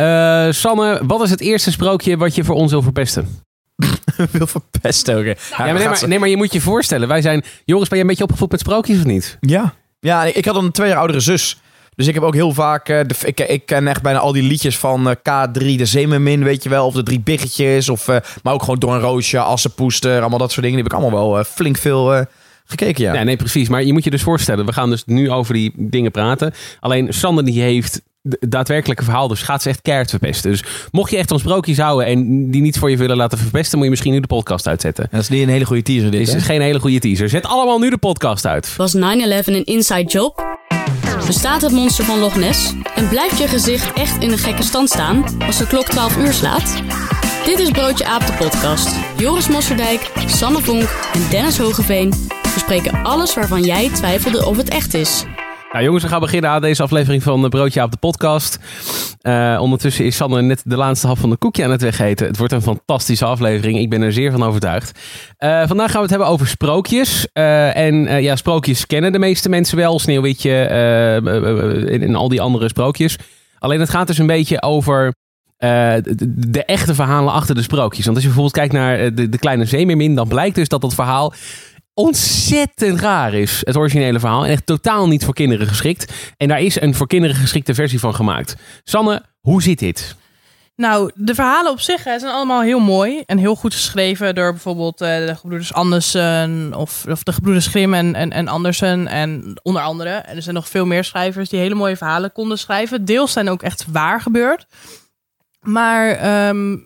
Eh, Sanne, wat is het eerste sprookje wat je voor ons wil verpesten? wil verpesten hè. Ja, nee, maar, nee, maar je moet je voorstellen. Wij zijn... Joris, ben je een beetje opgevoed met sprookjes of niet? Ja. Ja, ik had een twee jaar oudere zus. Dus ik heb ook heel vaak... eh, de, ik, ik ken echt bijna al die liedjes van eh, K3, de Zeemermin, weet je wel. Of de Drie Biggetjes. Of, maar ook gewoon Door een Roosje, Assenpoester. Allemaal dat soort dingen. Die heb ik allemaal wel flink veel gekeken, ja. Ja, nee, precies. Maar je moet je dus voorstellen, we gaan dus nu over die dingen praten. Alleen Sander die heeft daadwerkelijke verhaal, dus gaat ze echt keihard verpesten. Dus mocht je echt van sprookjes houden en die niet voor je willen laten verpesten, moet je misschien nu de podcast uitzetten. Dat is niet een hele goede teaser dit, hè? is geen hele goede teaser. Zet allemaal nu de podcast uit. Was 9-11 een inside job? Bestaat het monster van Loch Ness? En blijft je gezicht echt in een gekke stand staan als de klok 12 uur slaat? Dit is Broodje Aap de podcast. Joris Mosserdijk, Sanne Vonk en Dennis Hogeveen bespreken alles waarvan jij twijfelde of het echt is. Nou jongens, we gaan beginnen aan deze aflevering van Broodje op de podcast. Eh, ondertussen is Sanne net de laatste hap van de koekje aan het wegeten. Het wordt een fantastische aflevering. Ik ben er zeer van overtuigd. Eh, vandaag gaan we het hebben over sprookjes. Eh, en eh, ja, sprookjes kennen de meeste mensen wel. Sneeuwwitje eh, eh, eh, en, al die andere sprookjes. Alleen het gaat dus een beetje over eh, de, de echte verhalen achter de sprookjes. Want als je bijvoorbeeld kijkt naar eh, de, de kleine zeemermin, dan blijkt dus dat dat verhaal ontzettend raar is. Het originele verhaal. En echt totaal niet voor kinderen geschikt. En daar is een voor kinderen geschikte versie van gemaakt. Sanne, hoe zit dit? Nou, de verhalen op zich zijn allemaal heel mooi en heel goed geschreven door bijvoorbeeld eh, de gebroeders Andersen of, of de gebroeders Grimm en, en, en Andersen en onder andere. En er zijn nog veel meer schrijvers die hele mooie verhalen konden schrijven. Deels zijn ook echt waar gebeurd. Maar ehm,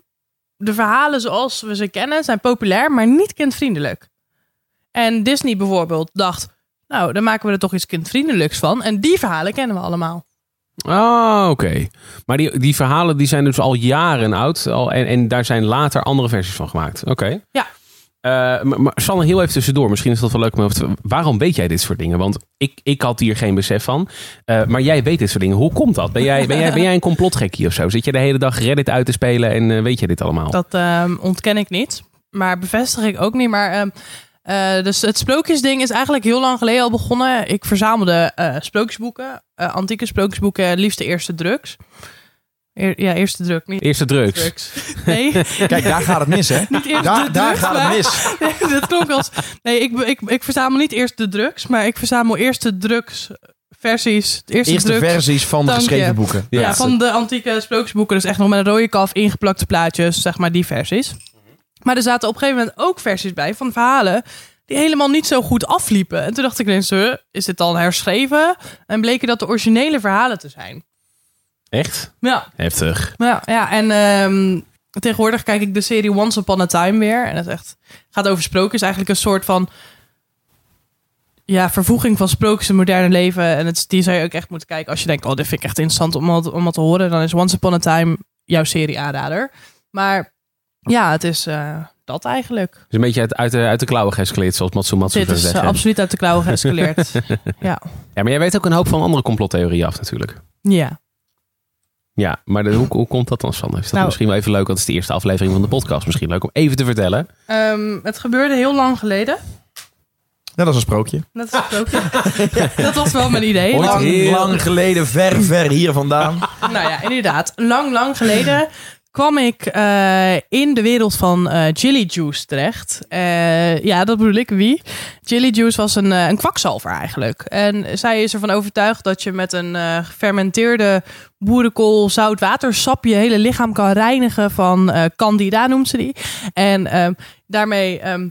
de verhalen zoals we ze kennen zijn populair, maar niet kindvriendelijk. En Disney bijvoorbeeld dacht, nou, dan maken we er toch iets kindvriendelijks van. En die verhalen kennen we allemaal. Ah, oké. Maar die, die verhalen die zijn dus al jaren oud. Al, en, en daar zijn later andere versies van gemaakt. Oké. Ja. Eh, maar, maar Sanne, heel even tussendoor. Misschien is dat wel leuk te... Waarom weet jij dit soort dingen? Want ik, ik had hier geen besef van. Eh, maar jij weet dit soort dingen. Hoe komt dat? Ben jij, ben jij, ben jij een complotgekkie of zo? Zit je de hele dag Reddit uit te spelen en eh, weet je dit allemaal? Dat ehm, ontken ik niet. Maar bevestig ik ook niet. Maar eh, dus het sprookjesding is eigenlijk heel lang geleden al begonnen. Ik verzamelde eh, sprookjesboeken. eh, antieke sprookjesboeken, liefst de eerste drugs. Eer- ja, eerste druk. Niet Eerste drugs. drugs. Nee, Kijk, daar gaat het mis, hè? eerst Daar, de daar drugs, gaat maar- het mis. nee, dat klonk als... Nee, ik, ik, ik verzamel niet eerst de drugs. Maar ik verzamel eerst de drugs versies. De eerste, Eerste drugs. versies van de geschreven boeken. Ja, Ja. van de antieke sprookjesboeken. Dus echt nog met een rode kalf ingeplakte plaatjes, zeg maar die versies. Maar er zaten op een gegeven moment ook versies bij van verhalen die helemaal niet zo goed afliepen. En toen dacht ik ineens, is dit dan herschreven? En bleken dat de originele verhalen te zijn. Echt? Ja, Heftig. ja, ja. en ehm, tegenwoordig kijk ik de serie Once Upon a Time weer. En dat is echt, gaat over sprookjes. Eigenlijk een soort van ja, vervoeging van sprookjes in het moderne leven. En het, die zou je ook echt moeten kijken als je denkt, oh, dit vind ik echt interessant om wat, om wat te horen. Dan is Once Upon a Time jouw serie aanrader. Maar ja, het is eh, dat eigenlijk. Het is een beetje uit, uit, de, uit de klauwen geëscaleerd, zoals Matsumatsu Dit zou is eh, absoluut uit de klauwen geëscaleerd. ja. Ja, maar jij weet ook een hoop van andere complottheorieën af natuurlijk. ja. Ja, maar de- hoe, hoe komt dat dan, Sanne? Is dat Nou- misschien wel even leuk? Want het is de eerste aflevering van de podcast. Misschien leuk om even te vertellen. Ehm, het gebeurde heel lang geleden. Ja, dat is een sprookje. Dat, is ook, dat was wel mijn idee. Lang, heel- lang geleden, ver, ver hier vandaan. Nou ja, inderdaad. Lang, lang geleden kwam ik eh, in de wereld van eh Jilly Juice terecht. Eh, ja, dat bedoel ik. Wie? Jilly Juice was een, een kwakzalver eigenlijk. En zij is ervan overtuigd dat je met een gefermenteerde boerenkool zoutwatersap je hele lichaam kan reinigen van candida, noemt ze die. En ehm, daarmee... ehm,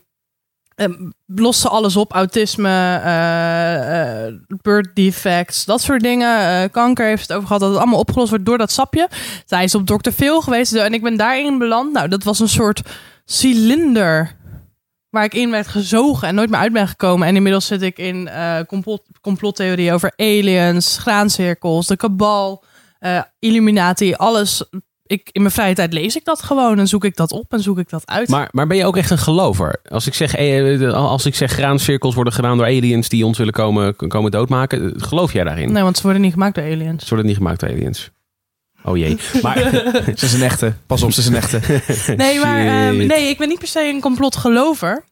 ehm, lost ze alles op. Autisme, eh, birth defects, dat soort dingen. Eh, kanker heeft het over gehad. Dat het allemaal opgelost wordt door dat sapje. Zij is op Dr. Phil geweest en ik ben daarin beland. Nou, dat was een soort cilinder waar ik in werd gezogen en nooit meer uit ben gekomen. En inmiddels zit ik in complot, complottheorieën over aliens, graancirkels, de kabal, Illuminati, alles. Ik, in mijn vrije tijd lees ik dat gewoon en zoek ik dat op en zoek ik dat uit. Maar, maar ben je ook echt een gelover? Als ik zeg, eh, als ik zeg graancirkels worden gedaan door aliens die ons willen komen, komen doodmaken. Geloof jij daarin? nee, want ze worden niet gemaakt door aliens. Ze worden niet gemaakt door aliens. Oh jee. Maar, Ze is een echte. Pas op, ze is een echte. Nee, maar ehm, nee, ik ben niet per se een complotgelover.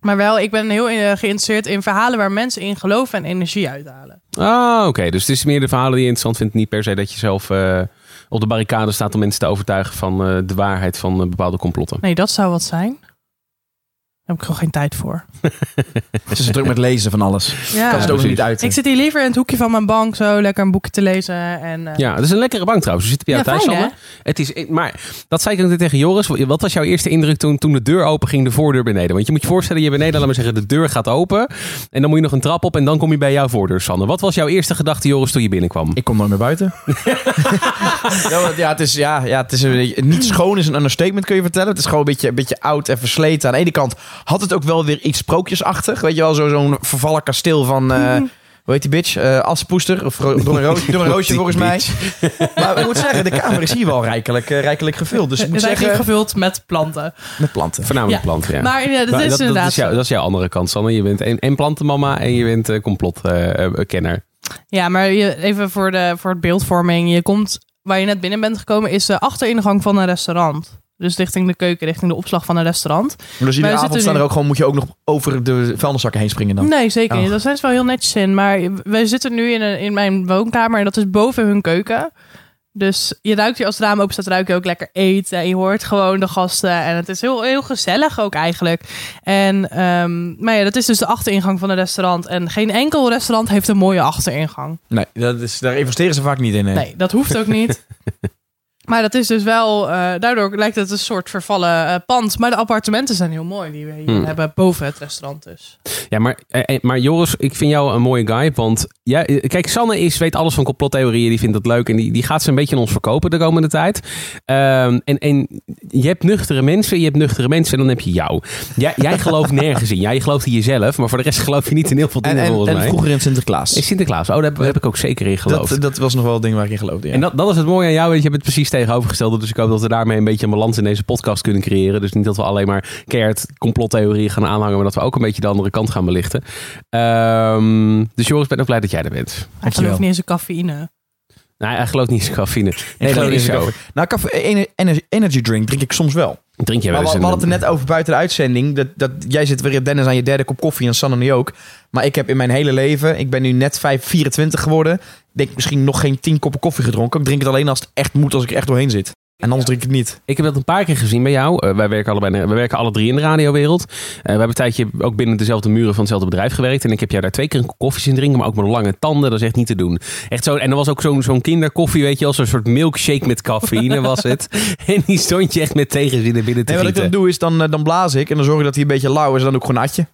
Maar wel, ik ben heel eh, geïnteresseerd in verhalen waar mensen in geloven en energie uithalen. ah, oké. Dus het is meer de verhalen die je interessant vindt. Niet per se dat je zelf eh, op de barricade staat om mensen te overtuigen van eh, de waarheid van eh, bepaalde complotten. Nee, dat zou wat zijn. Daar heb ik gewoon geen tijd voor. Ze is druk met lezen van alles. Ja. kan ze het ook niet uit. Ik zit hier liever in het hoekje van mijn bank zo lekker een boekje te lezen. En, eh, Ja, het is een lekkere bank trouwens. We zitten bij jou Ja, thuis, fijn. Het is, maar dat zei ik ook net tegen Joris. Wat was jouw eerste indruk toen, toen de deur open ging, de voordeur beneden? Want je moet je voorstellen, je beneden, laat maar zeggen, de deur gaat open. En dan moet je nog een trap op en dan kom je bij jouw voordeur, Sanne. Wat was jouw eerste gedachte, Joris, toen je binnenkwam? Ik kom nooit meer buiten. ja, want ja, het is, ja, ja, het is een, niet schoon is een understatement, kun je vertellen. Het is gewoon een beetje, een beetje oud en versleten. Aan de ene kant had het ook wel weer iets sprookjesachtig. Weet je wel, zo- zo'n vervallen kasteel van... eh hoe heet die bitch? Eh Assepoester? Of door een, roosje, door een roosje volgens mij. Maar ik moet zeggen, de kamer is hier wel rijkelijk, eh, rijkelijk gevuld. Dus ik Het moet is eigenlijk zeggen, gevuld met planten. met planten. Voornamelijk Ja. planten, ja. Maar ja, dat Maar is dat, inderdaad is dat is jouw andere kant, Sanne. Je bent en, en plantenmama en je bent uh, complotkenner. Ja, maar je, even voor, de, voor het beeldvorming. Je komt, waar je net binnen bent gekomen, is de achteringang van een restaurant. Dus richting de keuken, richting de opslag van een restaurant. Dus iedere avond zitten staan er nu- ook gewoon, moet je ook nog over de vuilniszakken heen springen dan. Nee, zeker niet. Oh. Dat zijn ze wel heel netjes in. Maar wij zitten nu in, een, in mijn woonkamer en dat is boven hun keuken. Dus je ruikt hier als het raam open staat, ruik je ook lekker eten. En je hoort gewoon de gasten. En het is heel, heel gezellig ook eigenlijk. En, ehm, maar ja, dat is dus de achteringang van een restaurant. En geen enkel restaurant heeft een mooie achteringang. Nee, dat is, daar investeren ze vaak niet in. hè. Nee, dat hoeft ook niet. Maar dat is dus wel, eh, daardoor lijkt het een soort vervallen eh, pand. Maar de appartementen zijn heel mooi die we hier Hmm. hebben boven het restaurant dus. Ja, maar, eh, maar Joris, ik vind jou een mooie guy. Want ja, kijk, Sanne is, weet alles van complottheorieën. Die vindt dat leuk. En die, die gaat ze een beetje aan ons verkopen de komende tijd. Ehm, en, en je hebt nuchtere mensen. Je hebt nuchtere mensen. En dan heb je jou. Jij, jij gelooft nergens in. Jij gelooft in jezelf. Maar voor de rest geloof je niet in heel veel En, dingen en, volgens en mij. vroeger in Sinterklaas. Is Sinterklaas. Oh, daar heb, daar heb ik ook zeker in geloofd. dat, dat was nog wel het ding waar ik in geloofde. Ja. En dat, dat is het mooie aan jou. weet Je Je hebt het precies tegenovergestelde. Dus ik hoop dat we daarmee een beetje een balans in deze podcast kunnen creëren. Dus niet dat we alleen maar keihard complottheorieën gaan aanhangen. Maar dat we ook een beetje de andere kant gaan belichten. Ehm, dus Joris, ik ben ook blij dat jij er bent. Hij gelooft niet in zijn cafeïne. Nou, hij gelooft niet in cafeïne. Nee, Ik dat geloof is niet in zo. Nou, energy drink drink ik soms wel. Drink jij wel Maar we, eens we een... hadden het er net over buiten de uitzending. Dat, dat, jij zit weer, Dennis, aan je derde kop koffie en Sanne nu ook. Maar ik heb in mijn hele leven, ik ben nu net 5, 24 geworden. Ik denk misschien nog geen 10 koppen koffie gedronken. Ik drink het alleen als het echt moet, als ik er echt doorheen zit. En anders drink ik het niet. Ik heb dat een paar keer gezien bij jou. Eh, wij, werken allebei, we werken alle drie in de radiowereld. Eh, we hebben een tijdje ook binnen dezelfde muren van hetzelfde bedrijf gewerkt. En ik heb jou daar twee keer een koffie zien drinken. Maar ook met lange tanden. Dat is echt niet te doen. Echt zo, en er was ook zo'n zo'n kinderkoffie, weet je wel. Zo'n soort milkshake met cafeïne was het. En die stond je echt met tegenzin naar binnen te Nee, wat ik dan doe is, dan, eh, dan blaas ik. En dan zorg ik dat hij een beetje lauw is. En dan doe ik gewoon atje.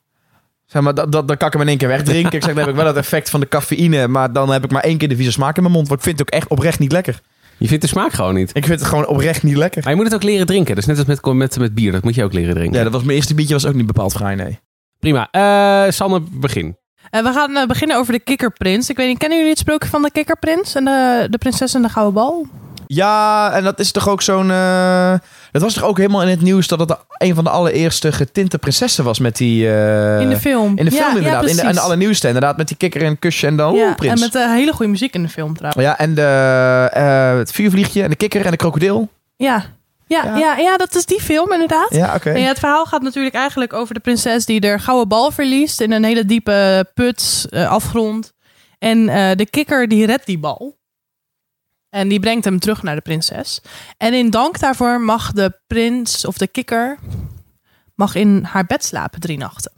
Zeg maar, dat, dat, dan kan ik hem in één keer wegdrinken. ik zeg, dan heb ik wel het effect van de cafeïne. Maar dan heb ik maar één keer de vieze smaak in mijn mond. Want ik vind het ook echt oprecht niet lekker. Je vindt de smaak gewoon niet. Ik vind het gewoon oprecht niet lekker. Maar je moet het ook leren drinken. Dat is net als met, met, met bier. Dat moet je ook leren drinken. Ja, dat was mijn eerste biertje. Was ook niet bepaald fraai, nee. Prima. Eh Sanne, begin. En we gaan eh, beginnen over de kikkerprins. Ik weet niet, kennen jullie het sprookje van de kikkerprins en de, de prinses en de gouden bal? Ja, en dat is toch ook zo'n... eh, Dat was toch ook helemaal in het nieuws dat het een van de allereerste getinte prinsessen was met die... eh, in de film. In de film ja, inderdaad. in, de, in de allernieuwste inderdaad. Met die kikker en kusje en dan... ja, prins. en met uh, hele goede muziek in de film trouwens. Ja, en de, het vuurvliegje en de kikker en de krokodil. Ja. Ja, Ja. ja. Ja, dat is die film inderdaad. Ja, oké. En ja, het verhaal gaat natuurlijk eigenlijk over de prinses die de gouden bal verliest in een hele diepe put, afgrond. En de kikker die redt die bal. En die brengt hem terug naar de prinses. En in dank daarvoor mag de prins of de kikker mag in haar bed slapen drie nachten.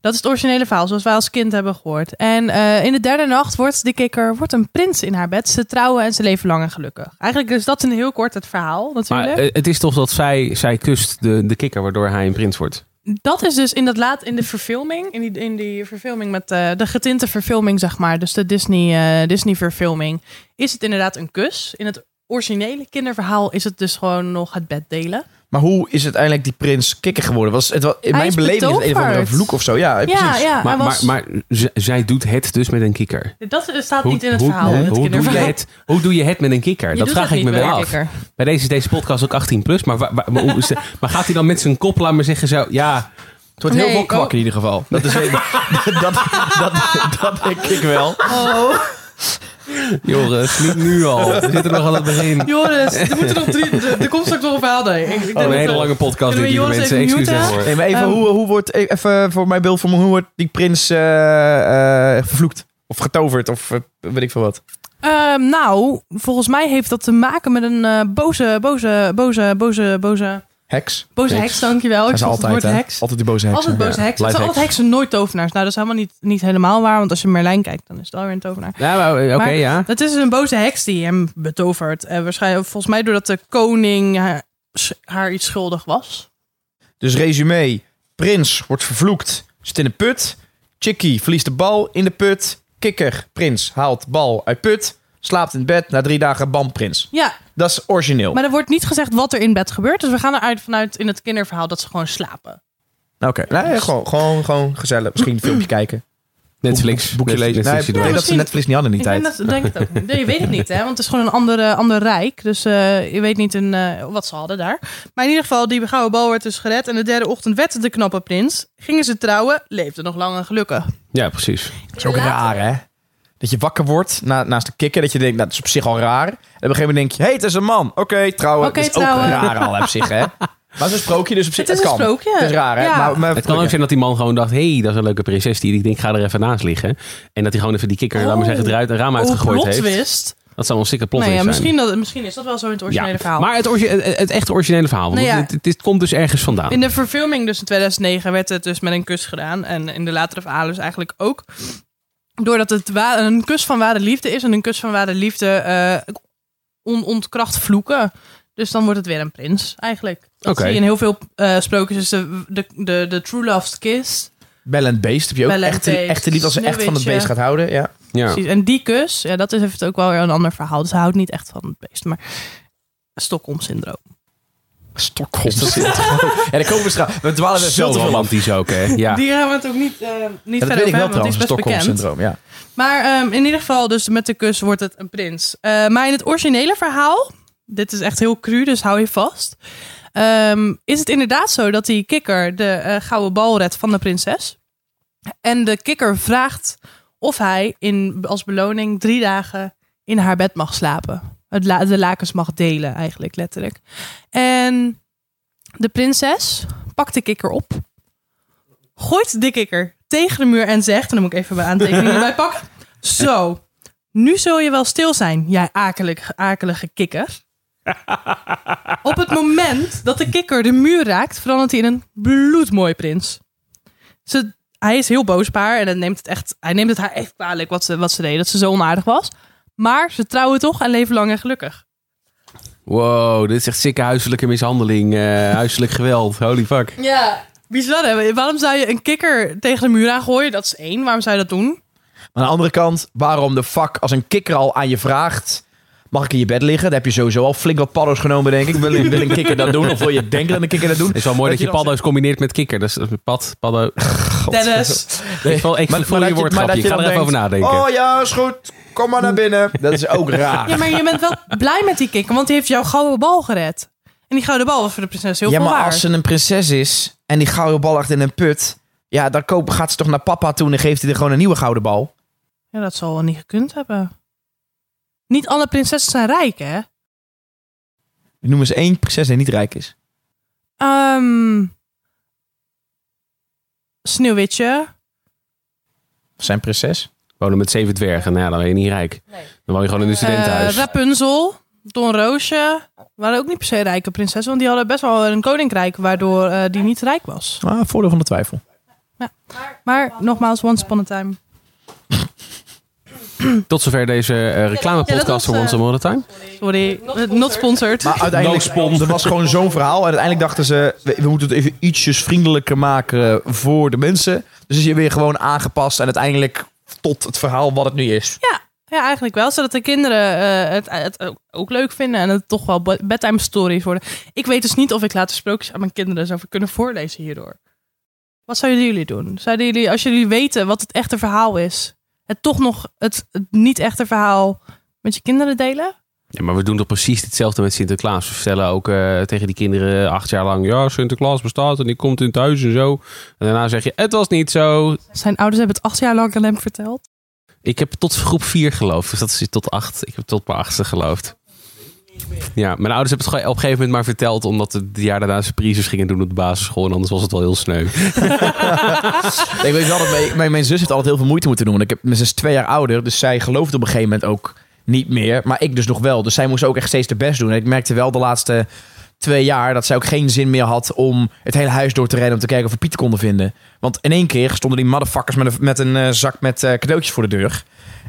Dat is het originele verhaal, zoals wij als kind hebben gehoord. En eh, in de derde nacht wordt de kikker wordt een prins in haar bed. Ze trouwen en ze leven lang en gelukkig. Eigenlijk is dat in heel kort het verhaal natuurlijk. Maar eh, het is toch dat zij, zij kust de, de kikker, waardoor hij een prins wordt. Dat is dus in dat laat in de verfilming, in die, in die verfilming met eh, de getinte verfilming, zeg maar, dus de Disney, eh, Disney verfilming, is het inderdaad een kus. In het originele kinderverhaal is het dus gewoon nog het bed delen. Maar hoe is uiteindelijk die prins kikker geworden? Was het wel, in Hij mijn is beleving is het een of andere vloek of zo. Ja, Ja, precies. ja, maar, was, maar, maar zij doet het dus met een kikker. dat staat Hoe, niet in het hoe- verhaal. hoe- het hoe doe je het, hoe doe je het met een kikker? Je dat vraag ik me wel af. kikker. Bij deze is deze podcast ook 18 plus. Maar, maar, de- gaat hij dan met zijn kop, laat maar zeggen, zo... Ja, Het wordt heel kwak oh. in ieder geval. Dat, is, dat, dat, dat, dat denk ik wel. Oh, Joris, niet nu al. We zitten nog aan het begin. Joris, er moeten nog drie, er er komt straks nog een verhaal bij. Ik, ik denk Oh, een dat hele we- lange podcast dit, lieve Joris mensen. daarvoor. Nee, maar even, Ehm. hoe, hoe wordt, even voor mijn beeld van me, hoe wordt die prins eh, eh, vervloekt? Of getoverd, of eh, weet ik veel wat. Ehm, nou, volgens mij heeft dat te maken met een eh, boze, boze, boze, boze, boze, Heks. boze Heks. heks. Dankjewel. Ik zocht het altijd, woord heks. Altijd die boze heks. Altijd boze Ja, heksen. Het zijn altijd heks. heksen, nooit tovenaars. Nou, dat is helemaal niet, niet helemaal waar. Want als je Merlijn kijkt, dan is het alweer een tovenaar. Ja, oké, ja. Het is een boze heks die hem betovert. Eh, waarschijnlijk, volgens mij doordat de koning haar, haar iets schuldig was. Dus resume. Prins wordt vervloekt. Zit in de put. Chickie verliest de bal in de put. Kikker. Prins haalt bal uit put. Slaapt in bed. Na drie dagen bam prins. Ja, Dat is origineel. maar er wordt niet gezegd wat er in bed gebeurt. Dus we gaan eruit vanuit in het kinderverhaal dat ze gewoon slapen. Oké. Nee, gewoon, gewoon, gewoon gezellig. Misschien een filmpje kijken. Netflix. Boekje lezen. Nee, ik dat ze Netflix niet hadden in die ik tijd. denk, dat, denk het ook niet. Nee, je weet het niet, hè? Want het is gewoon een andere, ander rijk. Dus eh, je weet niet een, eh, wat ze hadden daar. Maar in ieder geval, die gouden bal werd dus gered. En de derde ochtend werd de knappe prins. Gingen ze trouwen, leefde nog lang en gelukkig. Ja, precies. Dat is ook raar, hè? Dat je wakker wordt na, naast de kikker. Dat je denkt, nou, dat is op zich al raar. En op een gegeven moment denk je, hé, hey, het is een man. Oké, trouwen. Oké, dat is trouwen. ook raar al op zich, hè? Maar het is een sprookje, dus op zich Het is een kan. sprookje. Het is raar, hè? Ja. Maar, maar, Het kan ook zijn dat die man gewoon dacht, hé, hey, dat is een leuke prinses die ik denk, ga er even naast liggen. En dat hij gewoon even die kikker, laat maar zeggen, eruit een raam uitgegooid plot heeft. twist. Dat zou een stikke plot Nou ja, twist zijn. misschien, dat, misschien is dat wel zo in het originele verhaal. Maar het, het, het echte originele verhaal. Want Nou ja. het, het, het komt dus ergens vandaan. In de verfilming dus in 2009 werd het dus met een kus gedaan. En in de latere verhalen dus eigenlijk ook. Doordat het een kus van ware liefde is. En een kus van ware liefde eh, on- ontkracht vloeken. Dus dan wordt het weer een prins eigenlijk. Dat Oké. zie je in heel veel eh sprookjes. Dus de, de, de, de True Love's Kiss. Bell and Beast heb je ook Bell echt, Beast, echt lief als ze echt van het beest gaat houden. Ja. ja. Precies. En die kus, ja, dat is heeft ook wel weer een ander verhaal. Dus hij houdt niet echt van het beest. Maar Stockholm-syndroom. Stockholm. ja, daar komen we straks. We dwalen er veel te romantisch ook, hè? Ja. Die gaan we het ook niet, eh niet Ja, verder over ik wel hebben, want die trouwens, is best bekend. Stockholm-syndroom. Ja. Maar ehm, in ieder geval, dus met de kus wordt het een prins. Eh, maar in het originele verhaal, dit is echt heel cru, dus hou je vast. ehm, is het inderdaad zo dat die kikker de eh, gouden bal redt van de prinses. En de kikker vraagt of hij in, als beloning drie dagen in haar bed mag slapen. Het la- de lakens mag delen, eigenlijk letterlijk. En de prinses pakt de kikker op, gooit de kikker tegen de muur en zegt, en dan moet ik even mijn aantekeningen erbij pakken. Zo, nu zul je wel stil zijn, jij akelige, akelige kikker. Op het moment dat de kikker de muur raakt, verandert hij in een bloedmooi prins. Ze, hij is heel boos op haar en hij neemt het, echt, hij neemt het haar echt kwalijk wat ze, wat ze deed, dat ze zo onaardig was. Maar ze trouwen toch en leven lang en gelukkig. Wow, dit is echt sikke huiselijke mishandeling. eh, huiselijk geweld. Holy fuck. Ja, bizar hè? Waarom zou je een kikker tegen de muur aangooien? Dat is één. Waarom zou je dat doen? Maar aan de andere kant, waarom de fuck als een kikker al aan je vraagt... Mag ik in je bed liggen? Dan heb je sowieso al flink wat paddo's genomen, denk ik. Wil, wil een kikker dat doen? Of wil je denken dat een kikker dat doen? Het is wel mooi dat, Dat je paddo's combineert met kikker. Dat is eh, pad, paddo. Dennis. Ik voel, ik voel je woordgrapje. Ik ga er even over nadenken. Oh ja, is goed. Kom maar naar binnen. Dat is ook raar. Ja, maar je bent wel blij met die kikker, want die heeft jouw gouden bal gered. En die gouden bal was voor de prinses heel ja, veel maar als ze een prinses is en die gouden bal ligt in een put... Ja, dan gaat ze toch naar papa toe en geeft hij er gewoon een nieuwe gouden bal. Ja, dat zal wel niet gekund hebben. Niet alle prinsessen zijn rijk, hè? Noem eens één prinses die niet rijk is. Ehm Sneeuwwitje. Zijn prinses? Wonen met zeven dwergen. Nou ja, dan ben je niet rijk. Dan woon je gewoon in een studentenhuis. Eh, Rapunzel. Don Roosje. Waren ook niet per se rijke prinsessen, want die hadden best wel een koninkrijk waardoor eh, die niet rijk was. Ah, voordeel van de twijfel. Maar nogmaals, once upon a time. Tot zover deze eh, reclamepodcast voor eh, Once Upon a Time. Sorry, not sponsored. Maar uiteindelijk, er was gewoon zo'n verhaal. En uiteindelijk dachten ze, we, we moeten het even ietsjes vriendelijker maken voor de mensen. Dus is je weer gewoon aangepast en uiteindelijk tot het verhaal wat het nu is. Ja, ja, eigenlijk wel. Zodat de kinderen eh, het, het ook- leuk vinden en het toch wel be- bedtime stories worden. Ik weet dus niet of ik later sprookjes aan mijn kinderen zou kunnen voorlezen hierdoor. Wat zouden jullie doen? Zouden jullie, als jullie weten wat het echte verhaal is, het toch nog het, het niet echte verhaal met je kinderen delen? Ja, maar we doen toch precies hetzelfde met Sinterklaas. We vertellen ook eh, tegen die kinderen acht jaar lang... Ja, Sinterklaas bestaat en die komt in het huis en zo. En daarna zeg je, het was niet zo. Zijn ouders hebben het acht jaar lang aan hem verteld. Ik heb tot groep 4 geloofd. Dus dat is tot acht. Ik heb tot mijn achtste geloofd. Ja, mijn ouders hebben het op een gegeven moment maar verteld... omdat het het jaar daarna surprises gingen doen op de basisschool. En anders was het wel heel sneu. Ik weet wel dat mijn, mijn, zus heeft altijd heel veel moeite moeten doen. Ik heb, mijn zus is twee jaar ouder, dus zij geloofde op een gegeven moment ook niet meer. Maar ik dus nog wel. Dus zij moest ook echt steeds de best doen. En ik merkte wel de laatste twee jaar dat zij ook geen zin meer had om het hele huis door te rennen om te kijken of we Pieter konden vinden. Want in één keer stonden die motherfuckers met een, met een eh, zak met eh, cadeautjes voor de deur.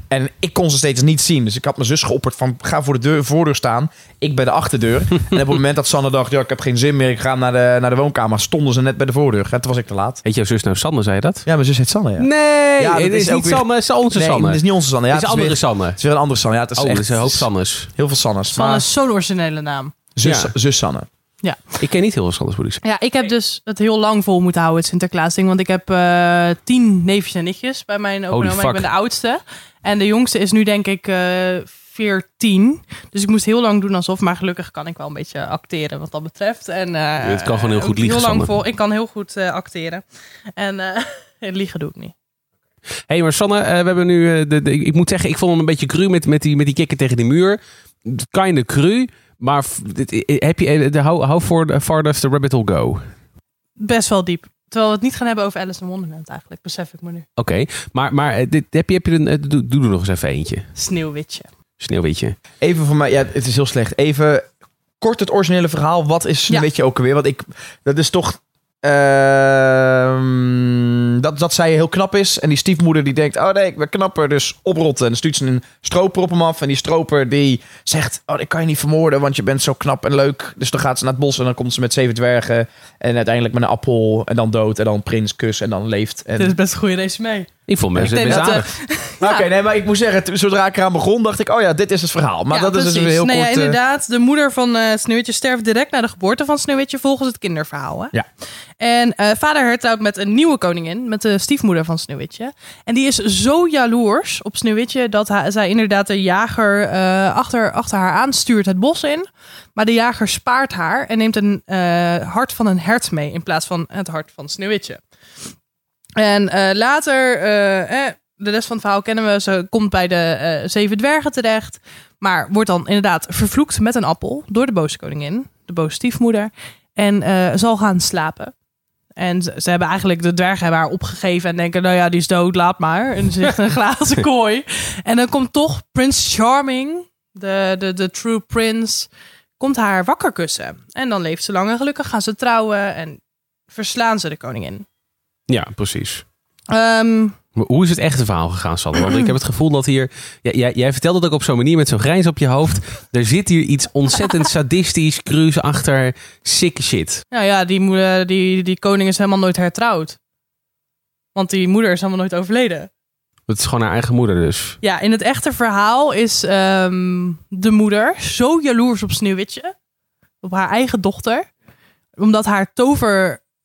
En ik kon ze steeds niet zien. Dus ik had mijn zus geopperd van ga voor de deur, voordeur staan. Ik bij de achterdeur. en op het moment dat Sanne dacht, ja, ik heb geen zin meer. Ik ga naar de, naar de woonkamer. Stonden ze net bij de voordeur. En toen was ik te laat. Heet jouw zus nou Sanne, zei je dat? Ja, mijn zus heet Sanne, ja. Nee, Ja, het is, niet weer- Sanne, het is onze nee, Sanne. het is niet onze Sanne. Ja, het is het, andere weer, Sanne. het is weer een andere Sanne. Ja, het is Oh, echt is een hoop Sannes. heel veel Sannes. Sanne Maar is zo'n originele naam. zus, Ja. zus Sanne. Ik ken niet heel veel moet ik zeggen. Ja, ik heb dus het heel lang vol moeten houden, het Sinterklaasding. Want ik heb eh, tien neefjes en nichtjes bij mijn opa. Ik ben de oudste. En de jongste is nu denk ik eh 14. Dus ik moest heel lang doen alsof. Maar gelukkig kan ik wel een beetje acteren wat dat betreft. En, eh, Het kan gewoon heel goed liegen, Heel lang Sanne. vol. Ik kan heel goed eh, acteren. En eh liegen doe ik niet. Hé, hey, maar Sanne, eh, we hebben nu... eh, de, de- ik moet zeggen, ik vond hem een beetje cru met, met, die, met die kikker tegen de muur. Kinda cru. Maar dit- heb je... eh, de, how, how far the farthest the rabbit will go? Oké, Best wel diep. Terwijl we het niet gaan hebben over Alice in Wonderland eigenlijk. Besef ik me nu. maar, maar eh, dit, heb je, heb je een... eh, doe, doe er nog eens even eentje. Sneeuwwitje. Sneeuwwitje. Even voor mij, ja, het is heel slecht. Even kort het originele verhaal. Wat is Ja. beetje ook alweer? Want ik, dat is toch. Ehm, dat, dat zij heel knap is. En die stiefmoeder die denkt: Oh nee, ik ben knapper. Dus oprotten. En stuurt ze een stroper op hem af. En die stroper die zegt: Oh, ik kan je niet vermoorden. Want je bent zo knap en leuk. Dus dan gaat ze naar het bos. En dan komt ze met zeven dwergen. En uiteindelijk met een appel. En dan dood. En dan prins kus. En dan leeft. En... Dit is best een goede resume. Ik vond mensen best dat, aardig. Maar Oké, nee, maar ik moet zeggen, zodra ik eraan begon, dacht ik: Oh ja, dit is het verhaal. Maar Ja, dat is dus heel nee, kort. ja, eh, inderdaad. De moeder van eh Sneeuwwitje sterft direct na de geboorte van Sneeuwwitje volgens het kinderverhaal. Hè? Ja. En eh, vader hertrouwt met een nieuwe koningin, met de stiefmoeder van Sneeuwwitje. En die is zo jaloers op Sneeuwwitje dat hij, zij inderdaad de jager eh, achter, achter haar aanstuurt het bos in. Maar de jager spaart haar en neemt een eh, hart van een hert mee in plaats van het hart van Sneeuwwitje. En eh, later, eh, eh, de rest van het verhaal kennen we. Ze komt bij de eh, zeven dwergen terecht. Maar wordt dan inderdaad vervloekt met een appel door de boze koningin, de boze stiefmoeder. En zal gaan slapen. En ze, ze hebben eigenlijk, de dwergen hebben haar opgegeven en denken, nou ja, die is dood, laat maar. En ze ligt in een glazen kooi. En dan komt toch Prince Charming, de, de, de true prince, komt haar wakker kussen. En dan leeft ze lang en gelukkig, gaan ze trouwen en verslaan ze de koningin. Ja, precies. Ehm, Maar hoe is het echte verhaal gegaan, Sanne? Want ik heb het gevoel dat hier... Ja, jij, jij vertelt het ook op zo'n manier met zo'n grijns op je hoofd. Er zit hier iets ontzettend sadistisch, cruise achter. Sick shit. Nou ja, die, moeder, die, die koning is helemaal nooit hertrouwd. Want die moeder is helemaal nooit overleden. Het is gewoon haar eigen moeder dus. Ja, in het echte verhaal is ehm, de moeder zo jaloers op Sneeuwwitje. Op haar eigen dochter. Omdat haar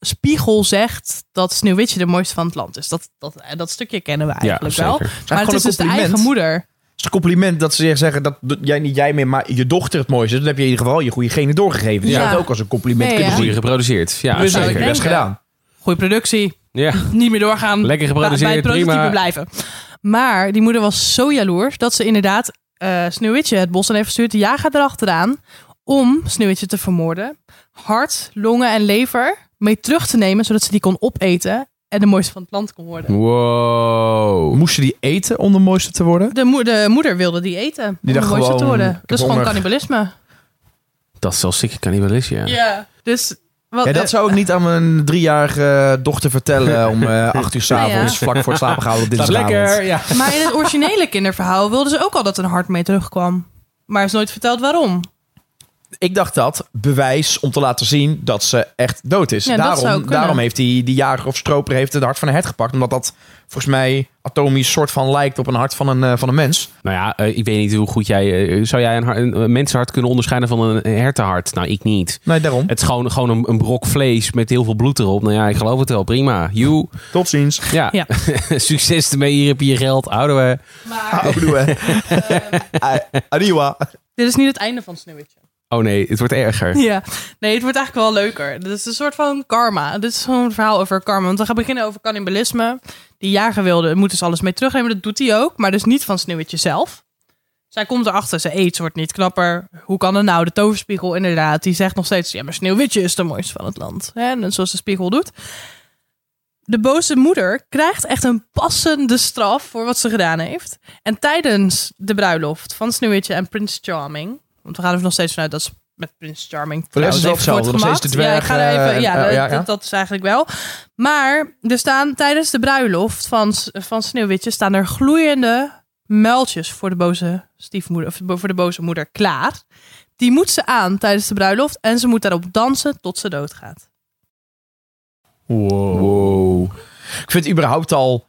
toverspiegel zegt dat Sneeuwwitje de mooiste van het land is. Dat, dat, dat stukje kennen we eigenlijk ja, wel. zeker. Maar het is een dus de compliment. eigen moeder. Het is een compliment dat ze zeggen dat jij niet jij meer, maar je dochter het mooiste is. Dan heb je in ieder geval je goede genen doorgegeven. Dus Ja. het ook als een compliment Nee, kunnen ja. Geproduceerd. Ja, Dus dat heb je best denken. gedaan. Goeie productie. Ja. Niet meer doorgaan. Lekker geproduceerd, bij het prototype prima. blijven. Maar die moeder was zo jaloers dat ze inderdaad eh Sneeuwwitje het bos in heeft gestuurd. De jager erachteraan om Sneeuwwitje te vermoorden. Hart, longen en lever mee terug te nemen zodat ze die kon opeten en de mooiste van het land kon worden. Wow. Moest je die eten om de mooiste te worden? De, moe- de moeder wilde die eten om Die de dacht mooiste te gewoon, worden. heb Dat is gewoon cannibalisme. Dat is wel sick cannibalisme, ja. Ja. Dus wat, Ja, dat zou ik niet aan mijn driejarige dochter vertellen om eh, acht uur s'avonds, Ja, vlak voor het slapen gaan op Dat is dinsdagavond. lekker, ja. Maar in het originele kinderverhaal wilden ze ook al dat een hart mee terugkwam. Maar is nooit verteld waarom. Ik dacht dat bewijs om te laten zien dat ze echt dood is. Ja, dat zou daarom, daarom heeft die, die jager of stroper heeft het hart van een hert gepakt. Omdat dat volgens mij atomisch soort van lijkt op een hart van een, eh, van een mens. Nou ja, eh, ik weet niet hoe goed jij... eh, zou jij een, hart- een, een mensenhart kunnen onderscheiden van een hertenhart? Nou, ik niet. Nee, daarom. Het is gewoon, gewoon een, een brok vlees met heel veel bloed erop. Nou ja, ik geloof het wel. Prima. You. Tot ziens. Ja. Ja. Succes ermee. Hier heb je je geld. Houden we. Maar hè. Ah, Adiwa. dit is niet het einde van Sneeuwwitje. Oh nee, het wordt erger. Ja, nee, het wordt eigenlijk wel leuker. Dit is een soort van karma. Dit is een verhaal over karma. Want we gaan beginnen over cannibalisme. Die jager wilde, moet dus alles mee terugnemen. Dat doet hij ook, maar dus niet van Sneeuwwitje zelf. Zij komt erachter, ze eet, ze wordt niet knapper. Hoe kan het nou? De toverspiegel inderdaad, die zegt nog steeds... ja, maar Sneeuwwitje is de mooiste van het land. En zoals de spiegel doet. de boze moeder krijgt echt een passende straf voor wat ze gedaan heeft. En tijdens de bruiloft van Sneeuwwitje en Prince Charming, want we gaan er nog steeds vanuit dat ze met Prince Charming Voor de rest is het hetzelfde, nog steeds de dwerg, Ja, ik ga er even, eh, ja, dat- dat is eigenlijk wel. Maar er staan tijdens de bruiloft van, van Sneeuwwitje staan er gloeiende muiltjes voor de boze stiefmoeder of voor de boze moeder klaar. Die moet ze aan tijdens de bruiloft en ze moet daarop dansen tot ze doodgaat. Wow. Ik vind het überhaupt al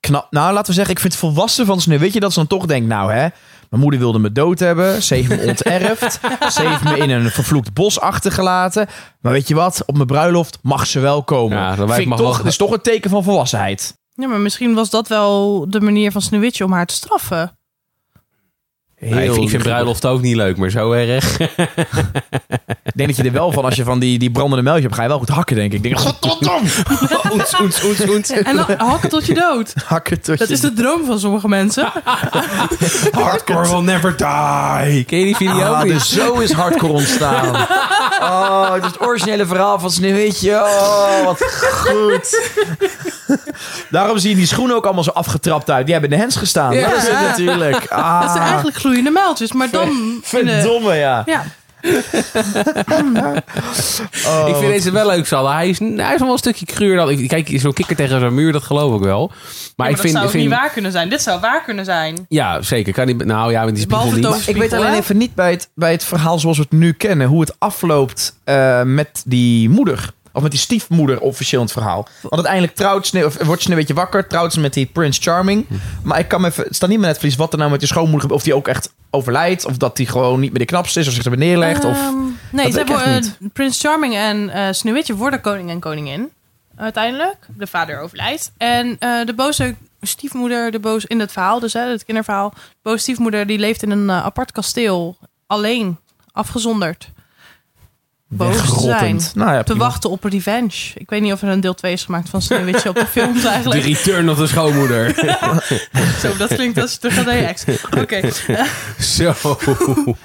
knap. Nou, laten we zeggen, ik vind het volwassen van Sneeuwwitje dat ze dan toch denkt, nou hè, mijn moeder wilde me dood hebben. Ze heeft me onterfd. ze heeft me in een vervloekt bos achtergelaten. Maar weet je wat? Op mijn bruiloft mag ze wel komen. Ja, dat vind lijkt ik me toch, wel- is toch een teken van volwassenheid. Ja, maar misschien was dat wel de manier van Sneeuwwitje om haar te straffen. Nou, ik, ik vind bruiloft ook niet leuk, maar zo erg. Ik denk dat je er wel van, als je van die, die brandende melkje hebt, ga je wel goed hakken, denk ik. Ik denk, godverdomme, oens, oens, oens, oens. En dan hakken tot je dood. hakken tot Dat je is de droom van sommige mensen. Hardcore will never die. Ken je die video Ah, niet? dus zo is hardcore ontstaan. Oh, het is het originele verhaal van Sneeuwwitje. Oh, wat goed. Daarom zien die schoenen ook allemaal zo afgetrapt uit. Die hebben in de hens gestaan. Ja. Dat is het natuurlijk. Ah, Dat zijn eigenlijk gloeiende muiltjes, maar dan... de- Verdomme, ja. Ja, Oh, ik vind deze wel leuk, Salle. Hij is, hij is nog wel een stukje cruur dan... ik- Kijk, zo'n kikker tegen zo'n muur, dat geloof ik wel. Maar, maar, ik dat vind... zou vind niet waar kunnen zijn. Dit zou waar kunnen zijn. Ja, zeker. Kan die, nou ja, met die spiegel niet. ik weet alleen hè? even niet bij het, bij het verhaal zoals we het nu kennen... hoe het afloopt eh, met die moeder. Of met die stiefmoeder officieel in het verhaal. Want uiteindelijk trouwt Sneeuw, of wordt Sneeuwwitje wakker. Trouwt ze met die Prince Charming. Maar ik kan me even... Het staat niet meer netvlies wat er nou met die schoonmoeder gebeurt. Of die ook echt overlijdt. Of dat die gewoon niet meer de knapste is. Of zich er weer neerlegt. Of... Ehm, nee, ze weet ik echt hebben, eh, Prins Charming en eh Sneeuwwitje worden koning en koningin. Uiteindelijk. De vader overlijdt. En eh, de boze stiefmoeder, de boze, in het verhaal dus, hè, het kinderverhaal. De boze stiefmoeder die leeft in een eh, apart kasteel. Alleen. Afgezonderd. Boos te zijn. Nou ja, Te wachten op revenge. Ik weet niet of er een deel 2 is gemaakt van Sneeuwwitje op de films De eigenlijk. return of de schoonmoeder. Zo, dat klinkt als terug naar je ex. Oké. Zo.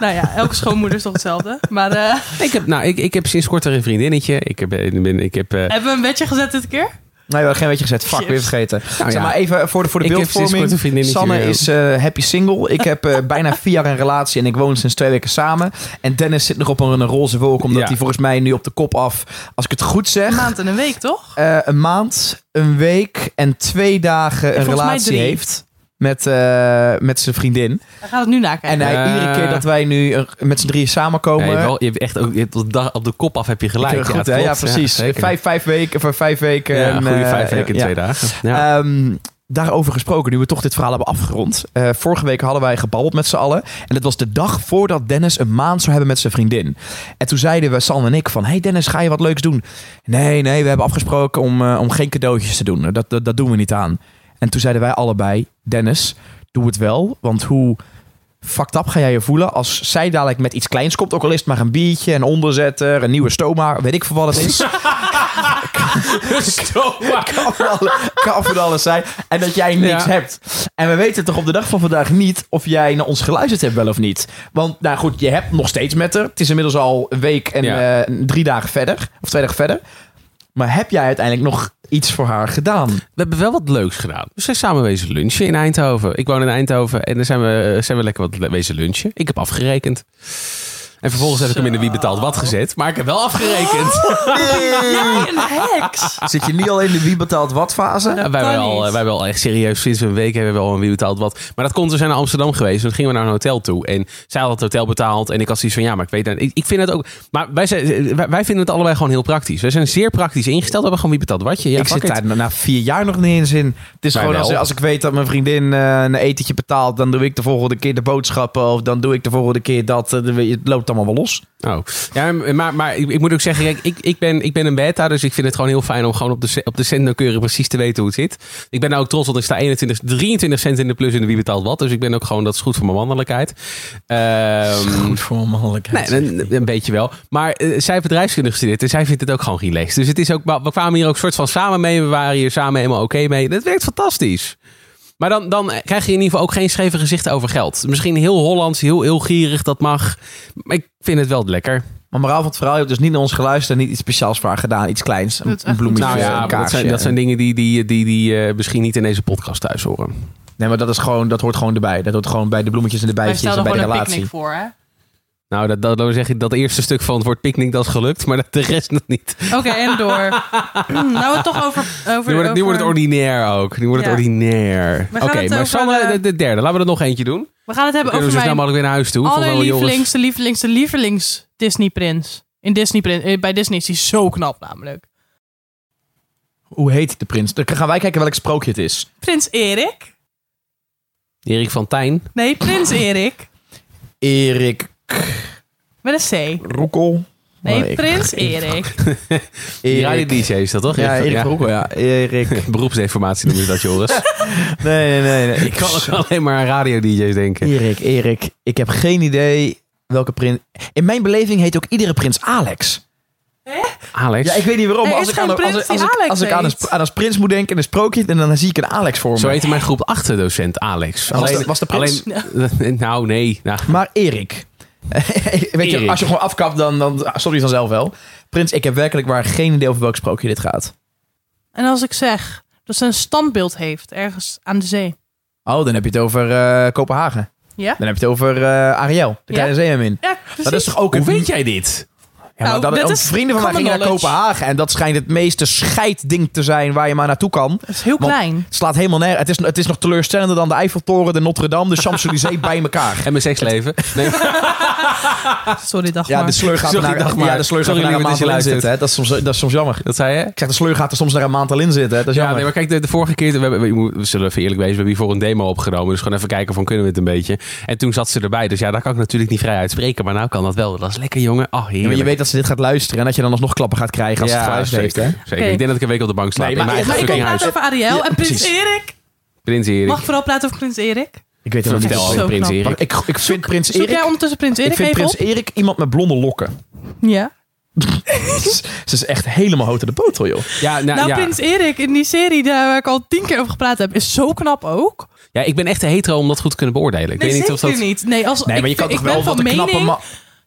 Nou ja, elke schoonmoeder is toch hetzelfde. Maar eh, Ik heb, nou, ik, ik heb sinds kort een vriendinnetje. Ik heb, ik ben, ik heb, eh, hebben we een wetje gezet dit keer? Nee, we hebben geen beetje gezet. Fuck, Chips. weer vergeten. Nou zeg ja. maar even voor de, voor de Ik beeldvorming. Sanne is eh, happy single. Ik heb eh, bijna vier jaar een relatie en ik woon sinds twee weken samen. En Dennis zit nog op een, een roze wolk, omdat Ja. hij volgens mij nu op de kop af, als ik het goed zeg, Een maand en een week, toch? eh, een maand, een week en twee dagen een relatie heeft. Met, eh, met zijn vriendin. Hij gaat het nu nakijken. En hij, Eh. iedere keer dat wij nu eh, met z'n drieën samenkomen. Ja, je, hebt wel, je hebt echt ook je hebt op, de dag, op de kop af heb je gelijk. Ja, goed, hè? ja, precies. zeker. vijf, vijf weken, voor vijf weken. ja, goede vijf weken en ja. twee dagen. Ja. Ehm, daarover gesproken, nu we toch dit verhaal hebben afgerond. Eh, vorige week hadden wij gebabbeld met z'n allen. En dat was de dag voordat Dennis een maand zou hebben met zijn vriendin. En toen zeiden we, San en ik, van... Hey Dennis, ga je wat leuks doen? Nee, nee, we hebben afgesproken om, om geen cadeautjes te doen. Dat, dat, dat doen we niet aan. En toen zeiden wij allebei, Dennis, doe het wel. Want hoe fucked up ga jij je voelen als zij dadelijk met iets kleins komt. Ook al is het maar een biertje, een onderzetter, een nieuwe stoma. Weet ik veel wat het is. kan van alles, kan van alles zijn. En dat jij niks Ja. hebt. En we weten toch op de dag van vandaag niet of jij naar ons geluisterd hebt wel of niet. Want nou goed, je hebt nog steeds met haar. Het is inmiddels al een week en Ja. eh, drie dagen verder. Of twee dagen verder. Maar heb jij uiteindelijk nog iets voor haar gedaan? We hebben wel wat leuks gedaan. We zijn samen wezen lunchen in Eindhoven. Ik woon in Eindhoven en daar zijn we, zijn we lekker wat wezen lunchen. Ik heb afgerekend. En vervolgens heb ik hem in de wie betaalt wat gezet. Maar ik heb wel afgerekend. Een heks. Zit je nu al in de wie betaalt wat fase? Ja, wij, kan hebben al, niet. wij hebben al echt serieus sinds een week hebben we al een wie betaalt wat. Maar dat komt, we zijn naar Amsterdam geweest. Toen gingen we naar een hotel toe. En zij had het hotel betaald. En ik had zoiets van, ja, maar ik weet het. Ik, ik vind het ook... Maar wij, zijn, wij, wij vinden het allebei gewoon heel praktisch. Wij zijn zeer praktisch ingesteld. We hebben gewoon wie betaalt watje. Ja, ik zit it. daar na vier jaar nog niet eens in. Het is Wij gewoon als, wel. als ik weet dat mijn vriendin eh, een etentje betaalt, dan doe ik de volgende keer de boodschappen. Of dan doe ik de volgende keer dat. eh, de- Het loopt allemaal wel los. Oh. Ja, maar, maar ik, ik moet ook zeggen, kijk, ik, ik, ben, ik ben een beta, dus ik vind het gewoon heel fijn om gewoon op de, op de centnauwkeurig precies te weten hoe het zit. Ik ben nou ook trots, want ik sta 21, 23 cent in de plus in de wie betaalt wat. Dus ik ben ook gewoon, dat is goed voor mijn mannelijkheid. Ehm, voor mannelijkheid. Nee, een, een beetje wel. Maar eh, zij heeft bedrijfskunde gestudeerd en zij vindt het ook gewoon relaxed. Dus het is ook, we kwamen hier ook soort van samen mee. We waren hier samen helemaal oké mee. Dat werkt fantastisch. Maar dan, dan krijg je in ieder geval ook geen scheve gezichten over geld. Misschien heel Hollands, heel, heel gierig, dat mag. Maar ik vind het wel lekker. Maar moraal van het verhaal, je hebt dus niet naar ons geluisterd en niet iets speciaals voor haar gedaan. Iets kleins. Dat Een, een bloemetje. Nou ja, een dat zijn, dat zijn dingen die, die, die, die eh, misschien niet in deze podcast thuis horen. Nee, maar dat, is gewoon, dat hoort gewoon erbij. Dat hoort gewoon bij de bloemetjes en de bijtjes en bij de gewoon een relatie. picknick voor, hè? Nou, dat, dat, dat, zeg ik, dat eerste stuk van het woord picknick, dat is gelukt. Maar dat, de rest nog niet. Oké, en door. nou, we het toch over... over Nu wordt, het, nu wordt het ordinair ook. Nu wordt het ordinair. Oké, maar Sanne, eh, de, de derde. Laten we er nog eentje doen. We gaan het hebben over zo snel mogelijk weer naar huis toe. Wel Joris. allerlievelingste, lievelingste, lievelings Disney prins. In Disney prins. eh, Bij Disney is hij zo knap namelijk. Hoe heet de prins? Dan gaan wij kijken welk sprookje het is. Prins Erik. Erik van Tijn. Nee, Prins Erik. Erik Met een C. Roekel. Nee, Oh, Prins Erik. Radio Erik. DJ is dat toch? Ja, Erik Roekel, ja. Erik. Beroepsdeformatie je dat, Joris. Nee, nee, nee. nee. Ik kan ook alleen maar aan radio-dj's denken. Erik, Erik. Ik heb geen idee welke prins... In mijn beleving heet ook iedere prins Alex. Alex. Ja, ik weet niet waarom. Maar als ik, aan, als, ik, ik aan, een, aan een prins moet denken in een sprookje, dan, dan zie ik een Alex voor Zo me. heette mijn groep 8 docent Alex. Was de- was de prins? Alleen, nou, nee. Nou, Maar Erik. weet je, als je gewoon afkapt, dan, dan stop je vanzelf wel. Prins, ik heb werkelijk waar geen idee over welk sprookje dit gaat. En als ik zeg dat ze een standbeeld heeft ergens aan de zee. Oh, dan heb je het over eh, Kopenhagen. Ja? Dan heb je het over eh, Ariel, de Ja. kleine zeemermin. Ja, precies. Dat is toch ook hoe een weet jij dit? Ja, maar Nou, dat, ook is vrienden van mij gingen naar. Kopenhagen. En dat schijnt het meeste scheidding te zijn waar je maar naartoe kan. Dat is heel Want- klein. Het slaat helemaal neer. Het is, het is nog teleurstellender dan de Eiffeltoren, de Notre-Dame, de Champs-Élysées bij elkaar. En mijn seksleven? Nee, Sorry, dag Ja, maar. de sleur gaat er Sorry, naar, dag maar. ja, de sleur gaat er naar een maand in zitten. Hè. Dat, is soms, dat is soms jammer. dat zei je? Ik zeg, de sleur gaat er soms naar een maand al in zitten. Hè. Dat is Ja, jammer. nee, maar kijk, de, de vorige keer, we, hebben, we, moeten- we zullen even eerlijk wezen, we hebben hiervoor een demo opgenomen. Dus gewoon even kijken van kunnen we het een beetje. En toen zat ze erbij, dus ja, daar kan ik natuurlijk niet vrij uitspreken. Maar nou kan dat wel. Dat is lekker, jongen. Oh, Ja, maar heerlijk. je weet dat ze dit gaat luisteren en dat je dan alsnog klappen gaat krijgen als ja, het geluisterd heeft. zeker. Hè? zeker. Ik denk dat ik een week op de bank slaap. Nee, maar- ik fucking praten over Ariel Ja, en Prins precies. Erik. Prins Erik. Mag ik vooral praten over Prins Erik? Ik weet het nog niet over Prins knap. Erik. Ik, ik vind Prins Zoek jij Erik... ondertussen Prins Ik Erik vind even Prins op? Erik iemand met blonde lokken. Ja. Ze is echt helemaal hout in de boter, joh. Ja, nou, Nou, ja. Prins Erik in die serie daar waar ik al tien keer over gepraat heb, is zo knap ook. ja, ik ben echt te hetero om dat goed te kunnen beoordelen. Ik Nee, weet niet of dat... niet. Nee, als, Nee, maar je ik, kan ik toch ben wel van wat knappe mening.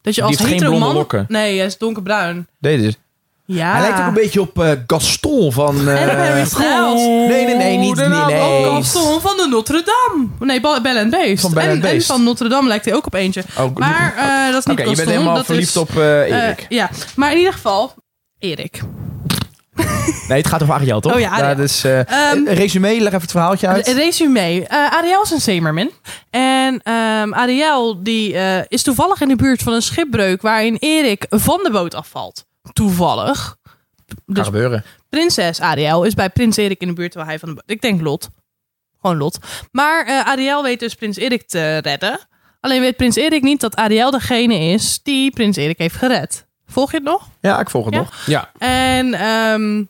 Dat je als heeft geen hetero blonde man... lokken. Nee, hij is donkerbruin. Deze is... Ja. Hij lijkt ook een beetje op eh, Gaston van... eh, En Harry Styles. Nee, nee, nee, niet... Nee, nee. Gaston van de Notre Dame. Nee, Belle and Beast. Van Belle en, Beast. van Notre Dame lijkt hij ook op eentje. Oh, Maar eh, dat is niet je Gaston. bent helemaal dat verliefd is, op eh, eh, Erik. ja, maar in ieder geval, Erik. Nee, het gaat over Ariel, toch? Oh ja, Ariel. Ja, dus, een resume, leg even het verhaaltje uit. Een resume. Eh, Ariel is een zeemermin. En ehm, Ariel die, eh, is toevallig in de buurt van een schipbreuk waarin Erik van de boot afvalt. Toevallig. Kan Dus gebeuren. prinses Ariel is bij prins Erik in de buurt waar hij van de boot... Ik denk Lot. Gewoon Lot. Maar eh, Ariel weet dus prins Erik te redden. Alleen weet prins Erik niet dat Ariel degene is die prins Erik heeft gered. Volg je het nog? Ja, ik volg het Ja? nog. Ja, En ehm,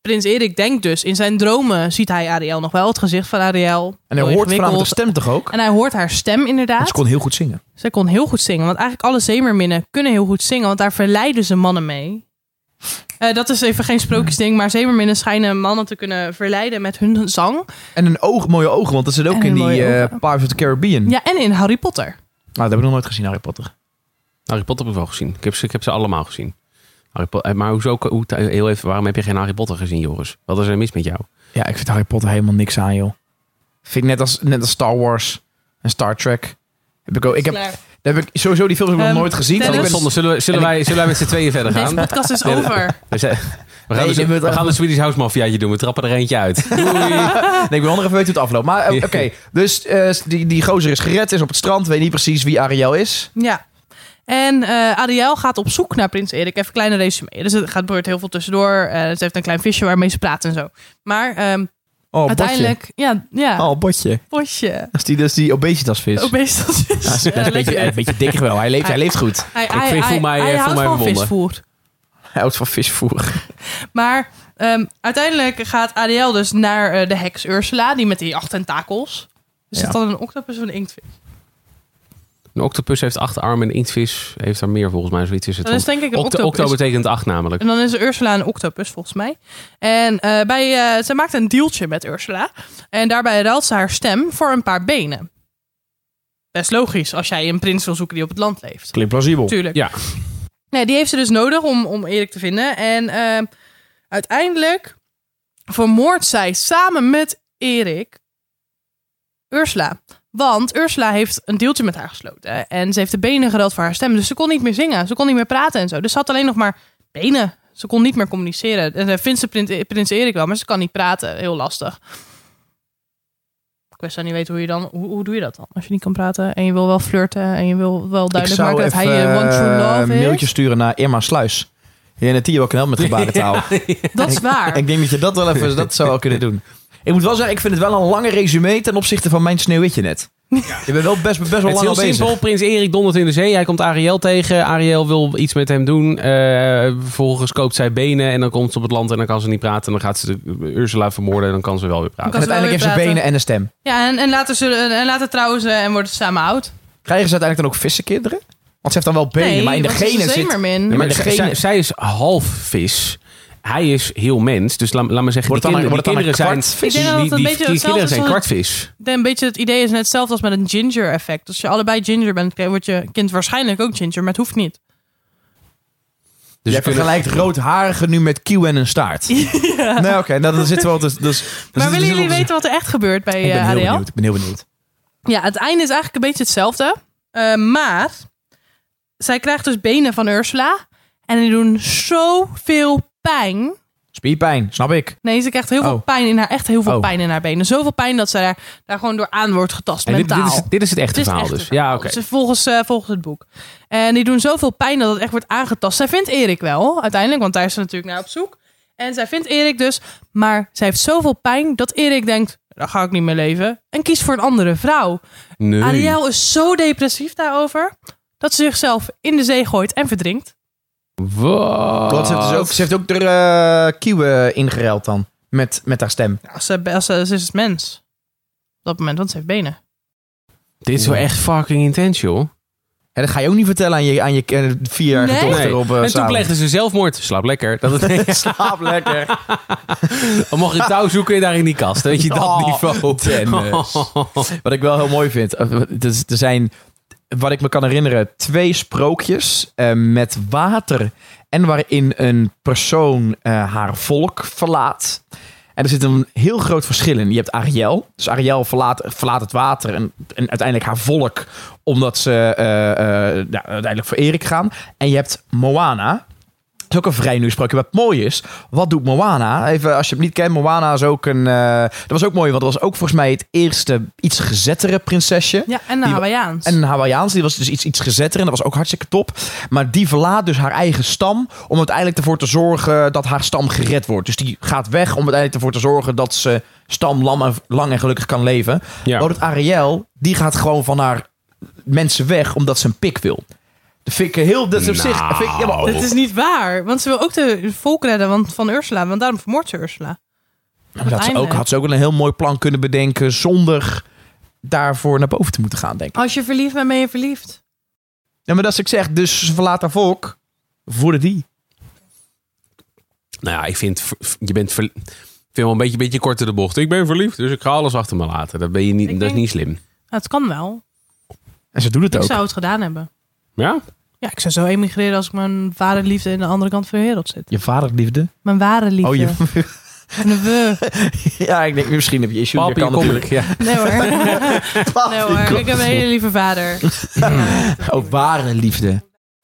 prins Erik denkt dus, in zijn dromen ziet hij Ariel nog wel, het gezicht van Ariel. En hij hoort ingewikkeld. stem toch ook? En hij hoort haar stem Want inderdaad. ze kon heel goed zingen. Zij kon heel goed zingen, want eigenlijk alle zeemerminnen kunnen heel goed zingen, want daar verleiden ze mannen mee. Eh, dat is even geen sprookjesding, maar zeemerminnen schijnen mannen te kunnen verleiden met hun zang. En een oog, mooie ogen, want dat zit ook En in die eh ogen. Pirates of the Caribbean. Ja, en in Harry Potter. Nou, dat heb ik nog nooit gezien, Harry Potter. Harry Potter heb ik wel gezien. Ik heb ze, ik heb ze allemaal gezien. Harry Po- eh, maar hoezo, hoe, heel even, waarom heb je geen Harry Potter gezien, Joris? Wat is er mis met jou? Ja, ik vind Harry Potter helemaal niks aan, joh. Vind ik net als, net als Star Wars en Star Trek. Heb ik, ook, ik heb, daar heb ik sowieso die films nog Ehm, nooit gezien. Dennis- Ik ben- Zonde, zullen, we, zullen, en wij, zullen wij met z'n tweeën verder Deze gaan? podcast is over. We, zijn- we gaan, Nee, dus- we een Swedish House Mafiaatje doen. We trappen er eentje uit. Doei. Nee, ik wil nog even weten hoe het afloopt. Maar eh, oké, dus eh, die, die gozer is gered, is op het strand, weet niet precies wie Ariel is. Ja. En eh Ariel gaat op zoek naar prins Erik. Even een kleine resume. Dus er gaat gebeurt heel veel tussendoor. Eh, ze heeft een klein visje waarmee ze praat en zo. Maar ehm, Oh, uiteindelijk, ja, ja, Botje. Oh, botje. bosje. Dat is die, dat is die obesitasvis. Obesitas Ja, dat is een beetje, een beetje dik wel. Hij leeft, hij leeft goed. Hij, Ik hij, vind- hij, voel mij, hij eh, voel houdt mij van visvoer. Hij houdt van visvoer. Maar ehm, uiteindelijk gaat Ariel dus naar de heks Ursula. Die met die acht tentakels. Is Ja. dat dan een octopus of een inktvis? Een octopus heeft acht armen en een inktvis heeft er meer volgens mij. Zoiets is het. Dat is denk ik een Octo, octopus. octo betekent acht namelijk. En dan is Ursula een octopus, volgens mij. En eh, bij, eh, zij maakt een dealtje met Ursula. En daarbij ruilt ze haar stem voor een paar benen. Best logisch, als jij een prins wil zoeken die op het land leeft. Klinkt plausibel. Tuurlijk. Ja. Nee, die heeft ze dus nodig om, om Erik te vinden. En eh, uiteindelijk vermoordt zij samen met Erik Ursula. Want Ursula heeft een deeltje met haar gesloten. En ze heeft de benen geruild voor haar stem. Dus ze kon niet meer zingen. Ze kon niet meer praten en zo. Dus ze had alleen nog maar benen. Ze kon niet meer communiceren. En dan vindt ze prins, prins Erik wel, maar ze kan niet praten. Heel lastig. Ik wist dan niet weten hoe je dan... Hoe, hoe doe je dat dan? Als je niet kan praten en je wil wel flirten... en je wil wel duidelijk maken dat hij je one true eh, love een is. mailtje sturen naar Irma Sluis. Je ook kan helpen met gebarentaal. Dat is waar. Ik denk dat je dat wel even dat zou wel kunnen doen. Ik moet wel zeggen, ik vind het wel een lange resume ten opzichte van mijn sneeuwwitje net. Je bent wel best, best wel Het is lang heel al bezig. simpel. Prins Erik dondert in de zee. Hij komt Ariel tegen. Ariel wil iets met hem doen. Eh, vervolgens koopt zij benen en dan komt ze op het land en dan kan ze niet praten. En dan gaat ze de Ursula vermoorden en dan kan ze wel weer praten. En ze uiteindelijk heeft ze benen en een stem. Ja, en, en, later zullen, en later trouwen ze en worden ze samen oud. Krijgen ze uiteindelijk dan ook vissenkinderen? Want ze heeft dan wel benen, nee, maar in de ze genen zit... maar maar de zij, gene- zij- zij is half vis. Hij is heel mens. Dus laat, laat me zeggen, Wordt die dan kinderen, die zijn... kwartvis? Die, kinderen zijn kwartvis. Ik denk Een beetje het idee is net hetzelfde als met een ginger effect. Als je allebei ginger bent, wordt je kind waarschijnlijk ook ginger, maar het hoeft niet. Dus kunnen- vergelijkt roodharige nu met kieuw en een staart. Nee, oké, nou, dan zitten we wel... Dus, dus, maar willen jullie weten wat er echt gebeurt bij Ik ben eh, heel Ariel? benieuwd. Ik ben heel benieuwd. Ja, het einde is eigenlijk een beetje hetzelfde. Eh, maar zij krijgt dus benen van Ursula. En die doen zoveel pijn. Spierpijn, snap ik. Nee, ze krijgt heel veel Oh. pijn in haar, echt heel veel Oh. pijn in haar benen. Zoveel pijn dat ze daar, daar gewoon door aan wordt getast, En dit, mentaal. dit, is, dit is het echte Het is verhaal een dus. verhaal. Ja, oké. Dus volgens, eh, volgens het boek. En die doen zoveel pijn dat het echt wordt aangetast. Zij vindt Erik wel, uiteindelijk, want daar is ze natuurlijk naar op zoek. En zij vindt Erik dus, maar zij heeft zoveel pijn dat Erik denkt, daar ga ik niet meer leven. En kiest voor een andere vrouw. Nee. Ariel is zo depressief daarover, dat ze zichzelf in de zee gooit en verdrinkt. Wat? Want ze heeft, dus ook, ze heeft ook de eh kieuwen ingeruild dan. Met, met haar stem. Ja, ze, als ze, ze is het mens. Op dat moment, want ze heeft benen. Dit is wel echt fucking intens, joh. En dat ga je ook niet vertellen aan je, aan je eh, vierjarige Nee. dochter Nee. op uh, en toen pleegde ze zelfmoord. Slaap lekker. Dat het, Slaap lekker. dan mocht je touw zoeken daar in die kast. Weet je, dat Oh, niveau. Dennis. Wat ik wel heel mooi vind. eh, is- Er zijn, wat ik me kan herinneren, twee sprookjes eh, met water. En waarin een persoon eh, haar volk verlaat. En er zit een heel groot verschil in. Je hebt Ariel. Dus Ariel verlaat, verlaat het water en, en uiteindelijk haar volk. Omdat ze eh, uiteindelijk voor Erik gaan. En je hebt Moana. Is ook een vrij nieuw sprookje. Wat mooi is, wat doet Moana? Even als je het niet kent, Moana is ook een... eh, dat was ook mooi, want dat was ook volgens mij het eerste iets gezettere prinsesje. Ja, en de Die- Hawaiiaans. En een Hawaiiaans, die was dus iets, iets gezetter en dat was ook hartstikke top. Maar die verlaat dus haar eigen stam om uiteindelijk ervoor te zorgen dat haar stam gered wordt. Dus die gaat weg om uiteindelijk ervoor te zorgen dat ze stam lang en, lang en gelukkig kan leven. Ja. Maar het Ariel, die gaat gewoon van haar mensen weg omdat ze een pik wil. Dat vind ik heel... Dat is op zich... Nou. Vind ik, ja, maar, Dit is niet waar, want ze wil ook de volk redden want, van Ursula, want daarom vermoordt ze Ursula. Maar dat ze einde. ook, had ze ook wel een heel mooi plan kunnen bedenken zonder daarvoor naar boven te moeten gaan, denk ik. Als je verliefd bent, ben je verliefd. Ja, maar dat is ik zeg, dus ze verlaat haar volk voor de die. Nou ja, ik vind, je bent ver, ik vind wel een beetje, beetje kort in de bocht. Ik ben verliefd, dus ik ga alles achter me laten. Dat, ben je niet, Ik dat is niet slim. Nou, het kan wel. En ze doet het Ik ook. zou het gedaan hebben. Ja? Ja, ik zou zo emigreren als ik mijn ware liefde in de andere kant van de wereld zit. Je vaderliefde? Mijn ware liefde. Oh, je... We. ja, ik denk, misschien heb je issues. Papi, je kan natuurlijk... Ja. Nee hoor. Papi, Nee hoor. Ik heb een hele lieve vader. Oh, ware liefde. Zullen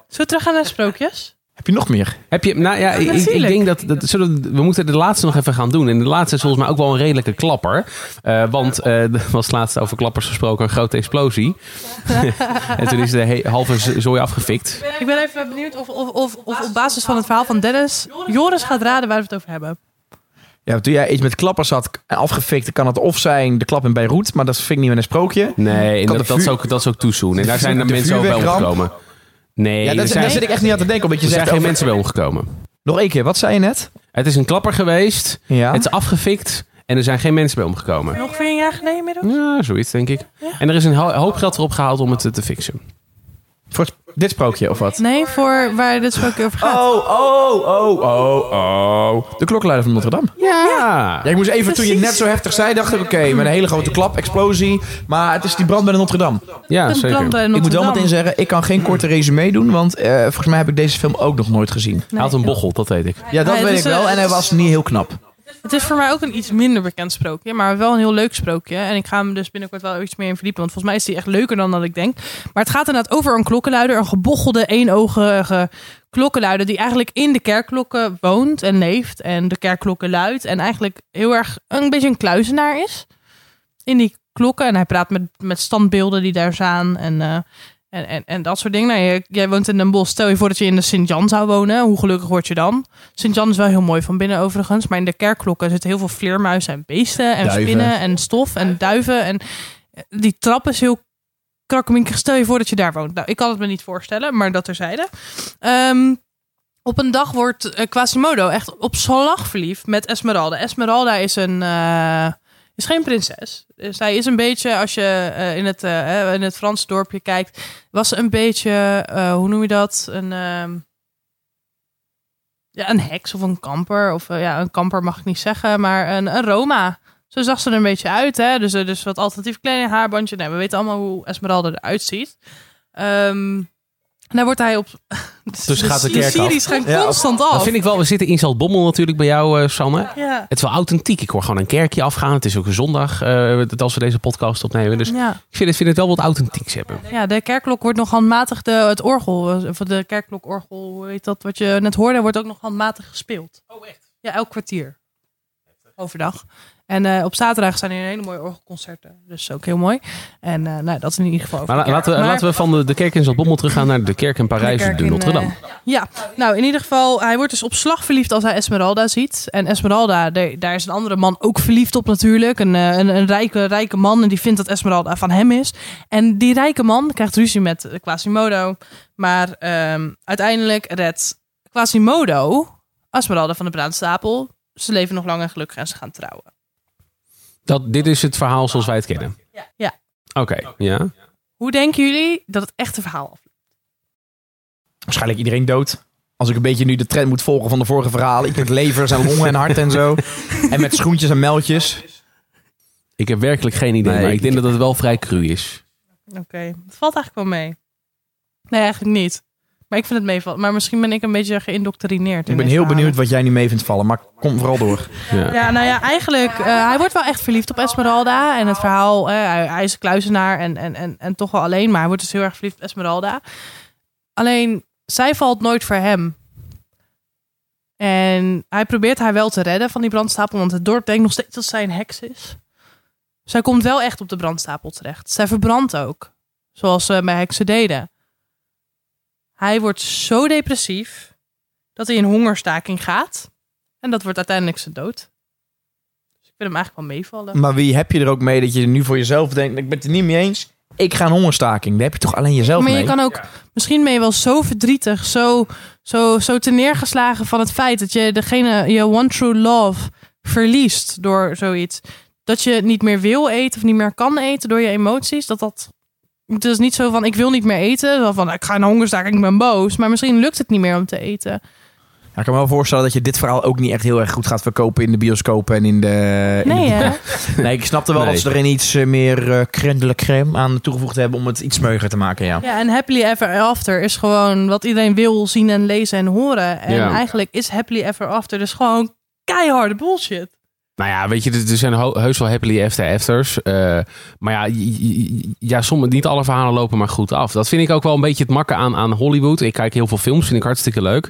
we terug gaan naar sprookjes? Heb je nog meer? Heb je, nou ja, ik, ik denk dat, dat zullen, we we moeten de laatste nog even gaan doen. En de laatste is volgens mij ook wel een redelijke klapper. Eh, want eh, er was laatst over klappers gesproken, een grote explosie. en toen is de halve zooi afgefikt. Ik ben even benieuwd of, of, of, of op basis van het verhaal van Dennis... Joris gaat raden waar we het over hebben. Ja, toen jij iets met klappers had afgefikt, kan het of zijn de klap in Beirut, maar dat vind ik niet meer een sprookje. Nee, dat, dat, is ook, dat is ook toezoen. En daar zijn de mensen ook bij vuurwerkramp? Nee, Ja, dat, zijn, daar zit ik echt niet aan te denken, omdat je er zijn geen over- mensen bij omgekomen. Nog één keer, wat zei je net? Het is een klapper geweest. Ja. Het is afgefikt. En er zijn geen mensen bij omgekomen. Ongeveer een jaar geleden inmiddels? Ja, zoiets denk ik. En er is een ho- hoop geld erop gehaald om het te, te fixen. Voor dit sprookje of wat? Nee, voor waar dit sprookje over gaat. Oh, oh, oh, oh, oh. De klokkenluider van Notre Dame. Ja. Ja, ik moest even, toen je net zo heftig zei, dacht ik, oké, met een hele grote klap, explosie. Maar het is die brand bij de Notre Dame. Ja, Een zeker. brand bij Ik moet wel Notre meteen Dame. zeggen, ik kan geen korte resume doen, want eh, volgens mij heb ik deze film ook nog nooit gezien. Hij had een bochel, dat weet ik. Ja, dat weet dus, ik wel. eh, En hij was niet heel knap. Het is voor mij ook een iets minder bekend sprookje, maar wel een heel leuk sprookje. En ik ga hem dus binnenkort wel iets meer in verdiepen, want volgens mij is die echt leuker dan dat ik denk. Maar het gaat inderdaad over een klokkenluider, een gebochelde, eenogige klokkenluider die eigenlijk in de kerkklokken woont en leeft en de kerkklokken luidt en eigenlijk heel erg een beetje een kluizenaar is in die klokken. En hij praat met, met standbeelden die daar staan en, eh, en, en, en dat soort dingen. Nou, jij, jij woont in Den Bosch, stel je voor dat je in de Sint-Jan zou wonen. Hoe gelukkig word je dan? Sint-Jan is wel heel mooi van binnen overigens. Maar in de kerkklokken zitten heel veel vleermuizen en beesten. En Duiven. spinnen en stof en duiven. En die trap is heel krakkeminkig. Stel je voor dat je daar woont. Nou, ik kan het me niet voorstellen, maar dat terzijde. Ehm op een dag wordt eh, Quasimodo echt op slag verliefd met Esmeralda. Esmeralda is een... eh, is geen prinses. Zij is een beetje, als je eh, in, het, eh, in het Franse dorpje kijkt, was ze een beetje, eh, hoe noem je dat? Een, ehm, ja, een heks of een kamper. Of ja, een kamper mag ik niet zeggen, maar een, een Roma. Zo zag ze er een beetje uit, hè? Dus, dus wat alternatief kleding, haarbandje. Nee, we weten allemaal hoe Esmeralda eruit ziet. En daar wordt hij op. Dus gaat de kerk series gaan Ja, constant af. Dat vind ik wel. We zitten in Zaltbommel natuurlijk bij jou, eh, Sanne. Ja. Het is wel authentiek. Ik hoor gewoon een kerkje afgaan. Het is ook een zondag eh, als we deze podcast opnemen. Dus Ja. ik vind het, vind het wel wat authentieks hebben. ja, de kerkklok wordt nog handmatig, de, het orgel, of de kerkklokorgel, hoe heet dat, wat je net hoorde, wordt ook nog handmatig gespeeld. Oh, echt? Ja, elk kwartier. Overdag. En eh, op zaterdag zijn er hele mooie orgelconcerten. Dus ook heel mooi. En eh, nou, dat is in ieder geval. over Maar de laten we, Maar- laten we van de, de kerk in Zaltbommel teruggaan naar de kerk in Parijs, de, kerk in, Notre Dame. eh, ja, nou in ieder geval, hij wordt dus op slag verliefd als hij Esmeralda ziet. En Esmeralda, de- daar is een andere man ook verliefd op natuurlijk. Een, een, een rijke, rijke man en die vindt dat Esmeralda van hem is. En die rijke man krijgt ruzie met Quasimodo. Maar ehm, uiteindelijk redt Quasimodo Esmeralda van de brandstapel. Ze leven nog lang en gelukkig en ze gaan trouwen. Dat, dit is het verhaal zoals wij het kennen. Ja. Oké, ja. Hoe denken jullie dat het echte verhaal afloopt? Waarschijnlijk iedereen dood. Als ik een beetje nu de trend moet volgen van de vorige verhalen. Ik met levers en longen en hart en zo. En met schoentjes en meldjes. Ik heb werkelijk geen idee, Nee, maar ik ik- denk dat het wel vrij cru is. Oké, het valt eigenlijk wel mee. Nee, eigenlijk niet. Maar ik vind het meevallen. Maar misschien ben ik een beetje geïndoctrineerd. Ik ben heel benieuwd wat jij nu mee vindt vallen. Maar kom vooral door. Ja. Ja, nou ja, eigenlijk, eh, hij wordt wel echt verliefd op Esmeralda. En het verhaal, eh, hij, hij is een kluizenaar en, en, en, en toch wel alleen. Maar hij wordt dus heel erg verliefd op Esmeralda. Alleen, zij valt nooit voor hem. En hij probeert haar wel te redden van die brandstapel. Want het dorp denkt nog steeds dat zij een heks is. Zij komt wel echt op de brandstapel terecht. Zij verbrandt ook. Zoals ze bij heksen deden. Hij wordt zo depressief dat hij in hongerstaking gaat. En dat wordt uiteindelijk zijn dood. Dus ik vind hem eigenlijk wel meevallen. Maar wie heb je er ook mee dat je nu voor jezelf denkt... Ik ben het er niet mee eens. Ik ga een hongerstaking. Daar heb je toch alleen jezelf Maar mee? je kan ook, misschien ben je wel zo verdrietig, zo, zo, zo te neergeslagen van het feit dat je degene, je one true love, verliest door zoiets. Dat je niet meer wil eten of niet meer kan eten door je emoties. Dat dat. Het is niet zo van ik wil niet meer eten. Zo van ik ga een hongerstaking, ik ben boos. Maar misschien lukt het niet meer om te eten. Ja, ik kan me wel voorstellen dat je dit verhaal ook niet echt heel erg goed gaat verkopen in de bioscopen en in de... in Nee, de- hè? Nee, ik snapte wel Nee. dat ze er iets eh, meer eh crème de la crème aan toegevoegd hebben om het iets smeuiger te maken, ja. Ja, en Happily Ever After is gewoon wat iedereen wil zien en lezen en horen. En Ja. eigenlijk is Happily Ever After dus gewoon keiharde bullshit. Nou ja, weet je, er zijn heus wel happily after afters. eh, maar ja, ja sommige, niet alle verhalen lopen maar goed af. Dat vind ik ook wel een beetje het makken aan, aan Hollywood. Ik kijk heel veel films, vind ik hartstikke leuk.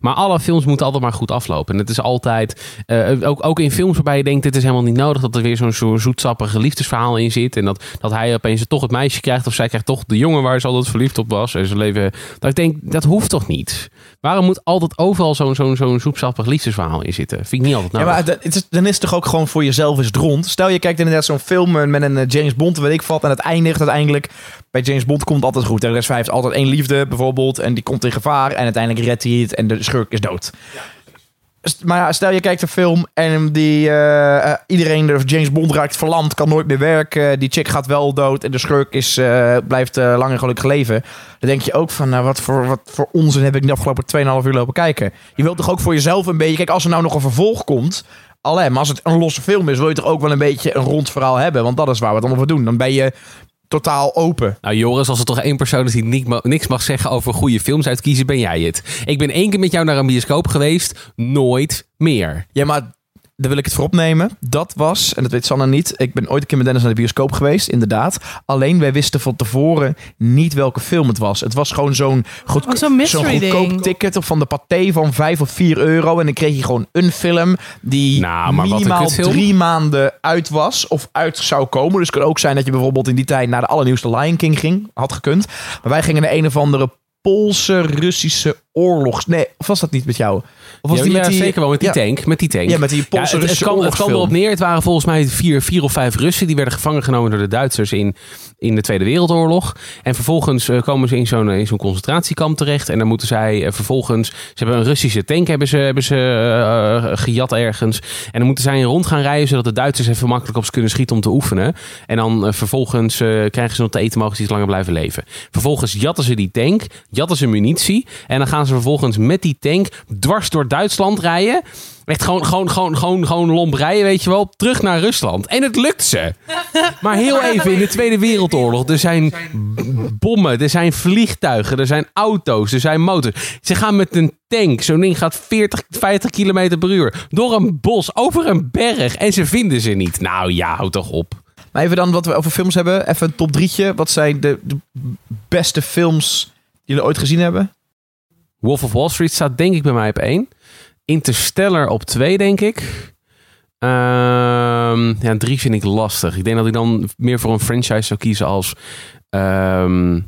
Maar alle films moeten altijd maar goed aflopen. En het is altijd, eh, ook, ook in films waarbij je denkt, dit is helemaal niet nodig. Dat er weer zo'n zo zoetsappige liefdesverhaal in zit. En dat, dat hij opeens toch het meisje krijgt. Of zij krijgt toch de jongen waar ze altijd verliefd op was. En ze leven, dat ik denk, dat hoeft toch niet? Waarom moet altijd overal zo'n zo'n zo'n zoetsappig liefdesverhaal in zitten? Vind ik niet altijd Ja, nodig. maar het is, dan is het toch ook gewoon voor jezelf is rond. Stel je kijkt inderdaad zo'n film eh, met een eh, James Bond, weet ik wat, en het eindigt uiteindelijk. Bij James Bond komt altijd goed. En RS5 heeft altijd één liefde bijvoorbeeld, en die komt in gevaar en uiteindelijk redt hij het en de schurk is dood. maar stel je kijkt een film en die, eh, iedereen, de James Bond raakt verlamd, kan nooit meer werken. Die chick gaat wel dood en de schurk is, blijft eh, lang en gelukkig leven. Dan denk je ook van, nou, wat, voor, wat voor onzin heb ik de afgelopen 2,5 uur lopen kijken. Je wilt toch ook voor jezelf een beetje... Kijk, als er nou nog een vervolg komt... Alleen, maar als het een losse film is, wil je toch ook wel een beetje een rond verhaal hebben. Want dat is waar we het allemaal voor doen. Dan ben je totaal open. Nou Joris, als er toch één persoon is die niks mag zeggen over goede films uitkiezen, ben jij het. Ik ben één keer met jou naar een bioscoop geweest, nooit meer. Ja, maar daar wil ik het voor opnemen. Dat was, en dat weet Sanne niet, ik ben ooit een keer met Dennis naar de bioscoop geweest, inderdaad. Alleen wij wisten van tevoren niet welke film het was. Het was gewoon zo'n goed, Oh, zo'n goedkoop ding. ticket of van de paté van 5 of 4 euro. En dan kreeg je gewoon een film die Nou, maar minimaal drie maanden uit was of uit zou komen. Dus het kan ook zijn dat je bijvoorbeeld in die tijd naar de allernieuwste Lion King ging. Had gekund. Maar wij gingen naar een of andere Poolse, Russische oorlogs... Nee, of was dat niet met jou? Of was ja, die ja, met die... zeker wel met die Ja. tank. Met die tank. Ja, met die Poolse, het, het, kwam erop neer. Het waren volgens mij vier, vier of vijf Russen. Die werden gevangen genomen door de Duitsers in, in de Tweede Wereldoorlog. En vervolgens eh, komen ze in zo'n in zo'n concentratiekamp terecht. En dan moeten zij eh, vervolgens... Ze hebben een Russische tank hebben ze, hebben ze eh, eh, gejat ergens. En dan moeten zij rond gaan rijden... zodat de Duitsers even makkelijk op ze kunnen schieten om te oefenen. En dan eh, vervolgens eh, krijgen ze nog te eten... mogen ze iets langer blijven leven. Vervolgens jatten ze die tank. Jatten ze munitie. En dan gaan ze vervolgens met die tank... dwars door Duitsland rijden... Echt gewoon, gewoon, gewoon, gewoon, gewoon lomp rijden, weet je wel. Terug naar Rusland. En het lukt ze. Maar heel even in de Tweede Wereldoorlog. Er zijn bommen, er zijn vliegtuigen, er zijn auto's, er zijn motors. Ze gaan met een tank. Zo'n ding gaat 40, 50 kilometer per uur. Door een bos, over een berg. En ze vinden ze niet. Nou ja, houd toch op. Maar even dan wat we over films hebben. Even een top drietje. Wat zijn de, beste films jullie ooit gezien hebben? Wolf of Wall Street staat denk ik bij mij op één. Interstellar op twee, denk ik. Ehm, ja, drie vind ik lastig. Ik denk dat ik dan meer voor een franchise zou kiezen als... ehm,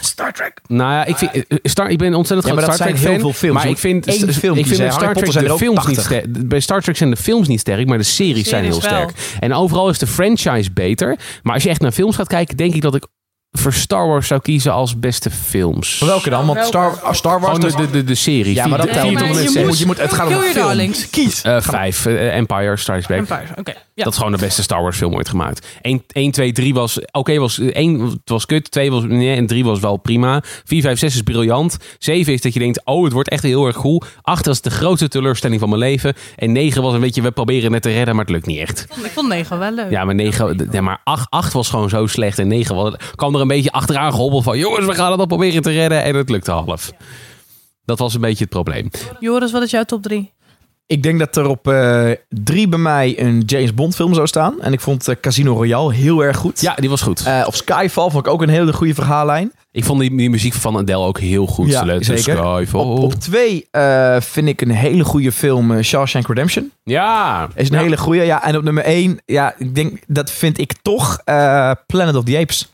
Star Trek. nou ja, ik, vind, eh, Star, ik ben ontzettend Ja, maar groot dat Star zijn Trek heel veel films. Maar ik vind, film ik vind bij Star Trek de ook films niet 80. sterk. Bij Star Trek zijn de films niet sterk, maar de series zijn heel wel. sterk. En overal is de franchise beter. Maar als je echt naar films gaat kijken, denk ik dat ik voor Star Wars zou kiezen als beste films. Maar welke dan? Want Star, Star Wars... Gewoon de, de, de, de serie. Ja, maar dat telt niet. Je moet- je moet- het gaat om een film. Kies. Eh, vijf. Eh, Empire Strikes Back. Empire. Oké. Ja. Dat is gewoon de beste Star Wars film ooit gemaakt. 1, 1 2, 3 was... Oké, was 1 het was kut. 2 was... Nee, en 3 was wel prima. 4, 5, 6 is briljant. 7 is dat je denkt... Oh, het wordt echt heel erg cool. 8 was de grootste teleurstelling van mijn leven. En 9 was een beetje... We proberen het te redden, maar het lukt niet echt. Ik vond 9 wel leuk. Ja, maar, 9, ja, maar 8, 8 was gewoon zo slecht. En 9 was, kwam er een beetje achteraan gehobbeld van... Jongens, we gaan het al proberen te redden. En het lukte half. Dat was een beetje het probleem. Joris, wat is jouw top 3? Ik denk dat er op eh, drie bij mij een James Bond film zou staan. En ik vond eh, Casino Royale heel erg goed. Ja, die was goed. Eh, of Skyfall vond ik ook een hele goede verhaallijn. Ik vond die, die muziek van Adele ook heel goed. Ja, Let the zeker. sky fall. Op, op twee vind ik een hele goede film uh, Shawshank Redemption. Ja. Is een Ja. hele goede. Ja, en op nummer één, ja, ik denk, dat vind ik toch Planet of the Apes.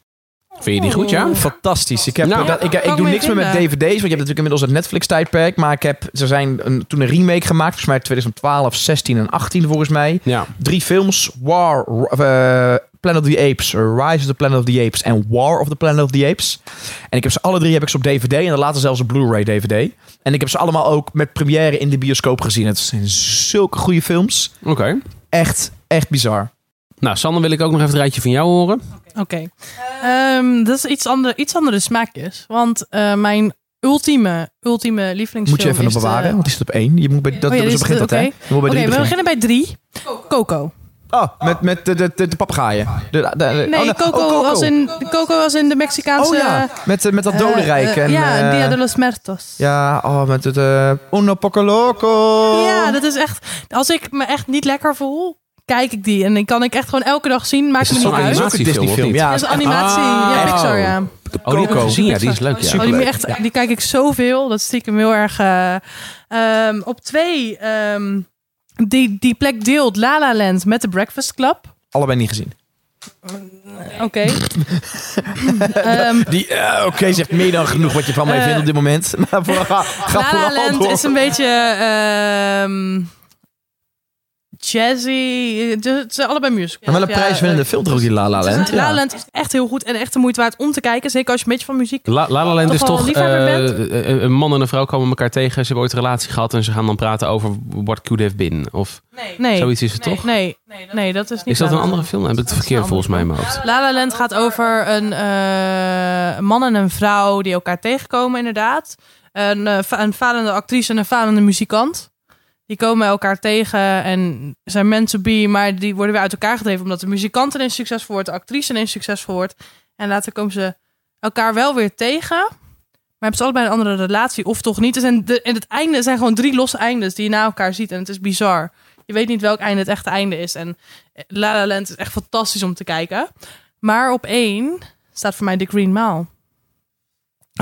Vind je die goed, ja? Fantastisch. Ik, heb, Nou, dat, ik, ik ik doe me niks meer met vinden. dvd's, want je hebt natuurlijk inmiddels het Netflix-tijdperk. Maar ik heb, er zijn een, toen een remake gemaakt, volgens mij 2012, 16 en 18 volgens mij. Ja. Drie films, War, eh, Planet of the Apes, Rise of the Planet of the Apes en War of the Planet of the Apes. En ik heb ze alle drie heb ik ze op DVD en dan later zelfs op Blu-ray DVD. En ik heb ze allemaal ook met première in de bioscoop gezien. Het zijn zulke goede films. Oké. Echt, echt bizar. Nou, Sanne, wil ik ook nog even het rijtje van jou horen. Oké. Ehm, dat is iets andere, iets andere smaakjes. Want eh, mijn ultieme, ultieme lievelingsfilm Moet je even nog bewaren, want die staat op één. Je moet bij, dat, Oh ja, dat die zo is- begint dat, hè? oké. We beginnen. beginnen bij drie. Coco. Oh, met, met de, de, de, de papegaaien. De, de, de- Nee, oh, nee. Coco, Oh, Als in, Coco in de Mexicaanse... Oh ja, met, eh, met dat dodenrijk. eh, en, ja, eh, Dia de los Muertos. Ja, oh, met het... eh Uno poco loco. Ja, dat is echt... Als ik me echt niet lekker voel, kijk ik die. En dan kan ik echt gewoon elke dag zien. Maakt me Is niet uit. ook een animatiefilm, Disney-film? Ja, Dat is een animatie. Ah. Ja, Pixar, ja. Oh, die heb ik Coco. gezien. Ja, die is leuk, ja. Super. Oh, die, echt, die kijk ik zoveel. Dat is stiekem heel erg... eh, ehm, op twee, ehm, die, die plek deelt La La Land met The Breakfast Club. Allebei niet gezien. Oké. Ehm, Die, eh, oké, zegt meer dan genoeg wat je van mij Eh, vindt op dit moment. Maar La Land door. is een beetje... jazzy. Het zijn allebei musicals. Maar wel een Ja, prijswinnende eh, film toch ook die La La Land? La La Ja. Land is echt heel goed en echt de moeite waard om te kijken. Zeker als je een beetje van muziek... La La, La Land Toch is toch eh, bent? eh, een man en een vrouw komen elkaar tegen. Ze hebben ooit een relatie gehad en ze gaan dan praten over what could have been. Of Nee, zoiets is het toch? nee, nee, dat is niet Is dat een andere film? Heb ik het verkeerd volgens mij in andere mijn hoofd? La La Land gaat over een eh, een man en een vrouw die elkaar tegenkomen inderdaad. Een, eh, fa- een falende actrice en een falende muzikant. Die komen elkaar tegen en zijn to be, maar die worden weer uit elkaar gedreven omdat de muzikant ineens succesvol wordt, de actrice ineens succesvol wordt. En later komen ze elkaar wel weer tegen, maar hebben ze allebei een andere relatie of toch niet. Er de, en het einde zijn gewoon drie losse eindes die je na elkaar ziet en het is bizar. Je weet niet welk einde het echte einde is. En La La Land is echt fantastisch om te kijken. Maar op één staat voor mij The Green Mile.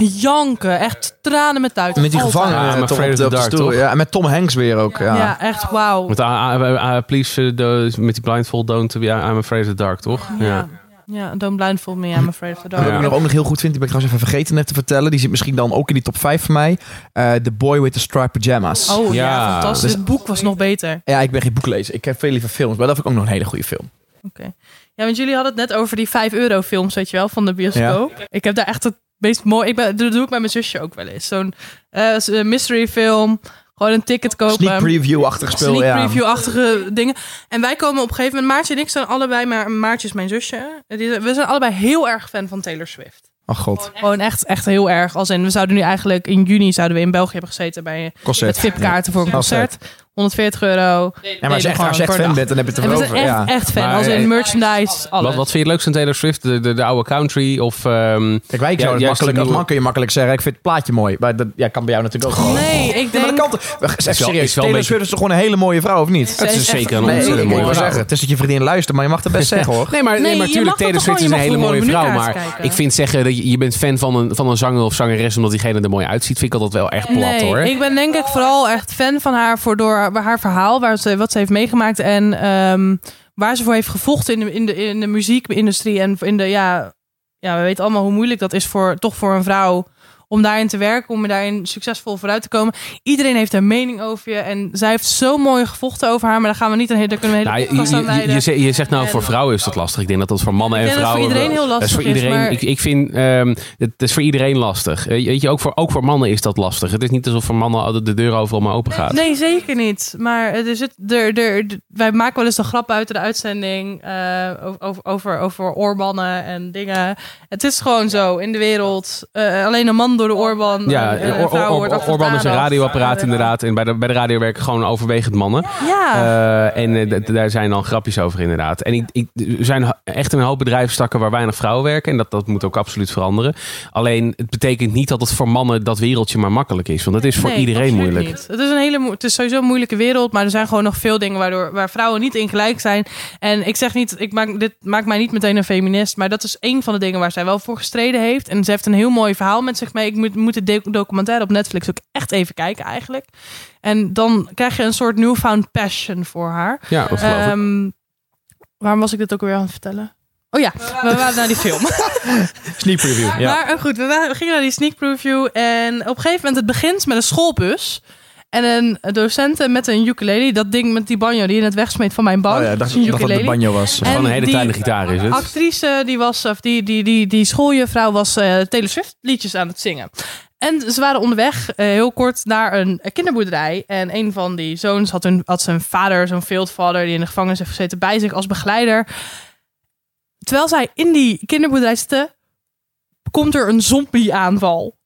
Janken, echt tranen met tuiten. Met die gevangenen Ja, Afraid op of de, the op de Dark, stoel. toch? Ja, en met Tom Hanks weer ook. Ja. Ja, echt wauw. Met ah, please, de- met die blindfold don't, ja, I'm afraid of the dark, toch? Ja. Ja, Don't Blindfold Me, I'm Afraid of the En wat Dark. ik nog ook nog heel goed vind, die ben ik trouwens even vergeten net te vertellen. Die zit misschien dan ook in die top 5 van mij. Eh the Boy with the Striped Pyjamas. Oh ja, Ja. fantastisch. Dus- het boek was nog beter. Ja, ik ben geen boeklezer. Ik heb veel liever films. Maar dat vind ik ook nog een hele goede film. Oké. Ja, want jullie hadden het net over die 5 euro films, weet je wel, van de bioscoop. Ik heb daar echt het meest mooi... Ik ben, dat doe ik met mijn zusje ook wel eens. Zo'n eh, mystery film. Gewoon een ticket kopen. Sneak preview-achtig spel. Sneak ja. preview-achtige dingen. En wij komen op een gegeven moment... Maartje en ik zijn allebei... Maar Maartje is mijn zusje. We zijn allebei heel erg fan van Taylor Swift. Oh god. Gewoon echt, echt heel erg. Als in, we zouden nu eigenlijk... In juni zouden we in België hebben gezeten... Bij, Concert. met VIP-kaarten voor een concert. 140 euro. Ja, maar als je echt, als je gewoon echt voor fan bent, dan heb je het erover. echt, Ja. echt fan. Maar, als in merchandise, alles. Wat, wat vind je het leukst aan Taylor Swift? De, de, de oude country of... ehm, Kijk, wij Ja, zouden het juist makkelijk, als man kun je makkelijk zeggen, ik vind het plaatje mooi. Maar dat ja, kan bij jou natuurlijk ook gewoon. Nee, ik denk... dat kan toch- Even is wel serieus, een Taylor beetje- Swift is toch gewoon een hele mooie vrouw, of niet? Het is zeker een ontzettend mooie vrouw. zeggen, het is dat je vriendin luistert, maar je mag het best zeggen hoor. Nee, maar, natuurlijk, Taylor Swift is een hele mooie vrouw. Maar ik vind zeggen dat je, je bent fan van een, van een zanger of zangeres omdat diegene er mooi uitziet, vind ik altijd wel echt plat hoor. ik ben denk ik vooral echt fan van haar voor door haar verhaal, waar ze, wat ze heeft meegemaakt en ehm, waar ze voor heeft gevochten in de, in de, in de muziekindustrie. En in de, ja, ja, we weten allemaal hoe moeilijk dat is voor, toch voor een vrouw om daarin te werken, om daarin succesvol vooruit te komen. Iedereen heeft een mening over je en zij heeft zo mooi gevochten over haar, maar daar gaan we niet een hele, daar kunnen we een hele Nou, je, aan je, zegt- je zegt nou voor vrouwen is dat lastig. Ik denk dat dat voor mannen en het voor vrouwen. iedereen heel dat is voor lastig is, iedereen. maar- Ik, ik vind ehm, het is voor iedereen lastig. Eh, Weet je, ook voor, ook voor mannen is dat lastig. Het is niet alsof voor mannen altijd de deur overal maar open gaat. Nee, zeker niet. Maar er zit, er, er, wij maken wel eens een grap buiten de uitzending eh, over, over, over oorbannen en dingen. Het is gewoon zo in de wereld. eh, alleen een man door de oorban. Ja, en een Or- Or- Orban is een radioapparaat inderdaad. En bij de, bij de radio werken gewoon overwegend mannen. Ja, Eh, en eh, daar zijn dan grapjes over inderdaad. En ik, ik, er zijn echt een hoop bedrijfstakken waar weinig vrouwen werken. En dat, dat moet ook absoluut veranderen. Alleen het betekent niet dat het voor mannen dat wereldje maar makkelijk is. Want het is voor Nee, iedereen moeilijk. niet. Het is, een hele, het is sowieso een moeilijke wereld, maar er zijn gewoon nog veel dingen waardoor, waar vrouwen niet in gelijk zijn. En ik zeg niet, ik maak, dit maakt mij niet meteen een feminist, maar dat is een van de dingen waar zij wel voor gestreden heeft. En ze heeft een heel mooi verhaal met zich mee. Ik moet, moet de documentaire op Netflix ook echt even kijken eigenlijk. En dan krijg je een soort newfound passion voor haar. Ja, dat geloof ik. Ehm, waarom was ik dit ook weer aan het vertellen? Oh ja, we waren naar die film. Sneak preview. Ja. Maar eh, goed, we, waren- we gingen naar die sneak preview. En op een gegeven moment, het begint met een schoolbus. En een docent met een ukulele. Dat ding met die banjo die je net wegsmeet van mijn bank. Oh ja, dacht een dat dat de banjo was. En Gewoon een hele die kleine gitaar is het. actrice, die was, of die, die, die, die schooljuffrouw was eh Taylor Swift liedjes aan het zingen. En ze waren onderweg, eh, heel kort, naar een kinderboerderij. En een van die zoons had, hun, had zijn vader, zo'n fieldvader, die in de gevangenis heeft gezeten, bij zich als begeleider. Terwijl zij in die kinderboerderij zitten, komt er een zombie-aanval.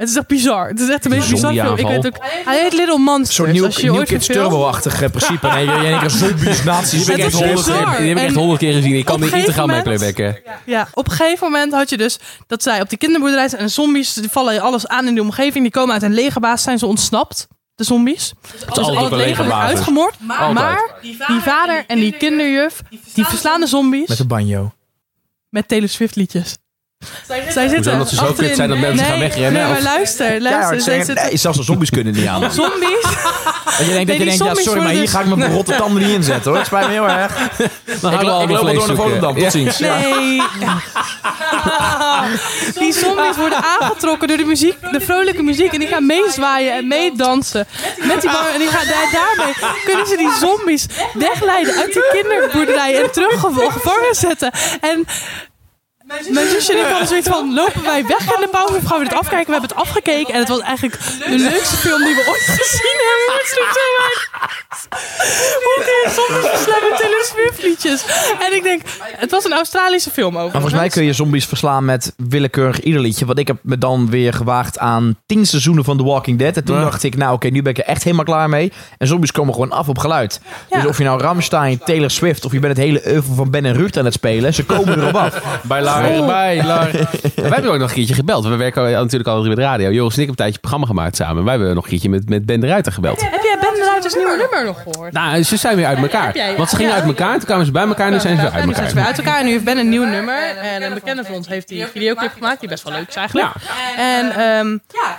Het is echt bizar. Het is echt een beetje bizar. film. Ik weet ook, hij heet Little Monsters. Zo'n nieuw ooit Kids Turbo-achtig principe. Nee, je je een zombies, nazi's. Die heb ik Het echt honderd keer, gezien. Ik kan integraal mee gegeven playbacken. Ja, op een gegeven moment had je dus dat zij op die kinderboerderij zijn en zombies die vallen alles aan in de omgeving. Die komen uit een legerbaas, zijn ze ontsnapt. De zombies. Dus altijd al het leger wordt uitgemoord. Maar die vader en die kinderjuf, die verslaan de zombies Met een banjo. met Taylor Swift liedjes. Zij zitten omdat ze zo kut zijn dat mensen gaan wegrennen, Nee, maar of? luister, Ja, luister. ik zij zitten nee, zelfs de zombies kunnen niet aan. Dat zombies. je denkt, Nee, dat je denkt ja, zombies sorry, maar worden hier dus- ga ik mijn rotte tanden niet inzetten hoor. Het spijt me heel erg. Dan Ik, ik allemaal loop wel vlees door naar. Volendam. Tot Ja. ziens. Ja. Nee. Die zombies worden aangetrokken door de muziek, de vrolijke muziek. En die gaan meezwaaien en meedansen. Met die. En die gaan, daar, daarmee kunnen ze die zombies wegleiden uit die kinderboerderij en terug gev- gevangen zetten. En mijn zusje en ik hadden zoiets van, lopen wij weg in de pauze of gaan we dit afkijken? We hebben het afgekeken en het was eigenlijk de leukste film die we ooit gezien hebben. Het sloeg zo. Hoe kun je zombies verslaan met Taylor Swift liedjes? En ik denk, het was een Australische film over. Maar volgens mij kun je zombies verslaan met willekeurig ieder liedje. Want ik heb me dan weer gewaagd aan tien seizoenen van The Walking Dead. En toen Ja. dacht ik, nou oké, nu ben ik er echt helemaal klaar mee. En zombies komen gewoon af op geluid. Ja. Dus of je nou Ramstein, Taylor Swift of je bent het hele oeuvre van Ben en Ruud aan het spelen. Ze komen erop af. Bij Lar, bij Lar. Wij hebben ook nog een keertje gebeld. We werken natuurlijk al met radio. Joris en ik hebben een tijdje een programma gemaakt samen. Wij hebben nog een keertje met, met Ben de Ruiter gebeld. Heb jij Ben de Ruiters nieuwe nummer nog gehoord? Nou, ze zijn weer uit elkaar. Want ze gingen uit elkaar, toen kwamen ze bij elkaar en nu zijn ze weer uit En nu zijn ze weer elkaar. uit elkaar en nu heeft Ben een nieuw nummer. En een bekende van ons heeft die videoclip gemaakt, die best wel leuk is eigenlijk. En ehm,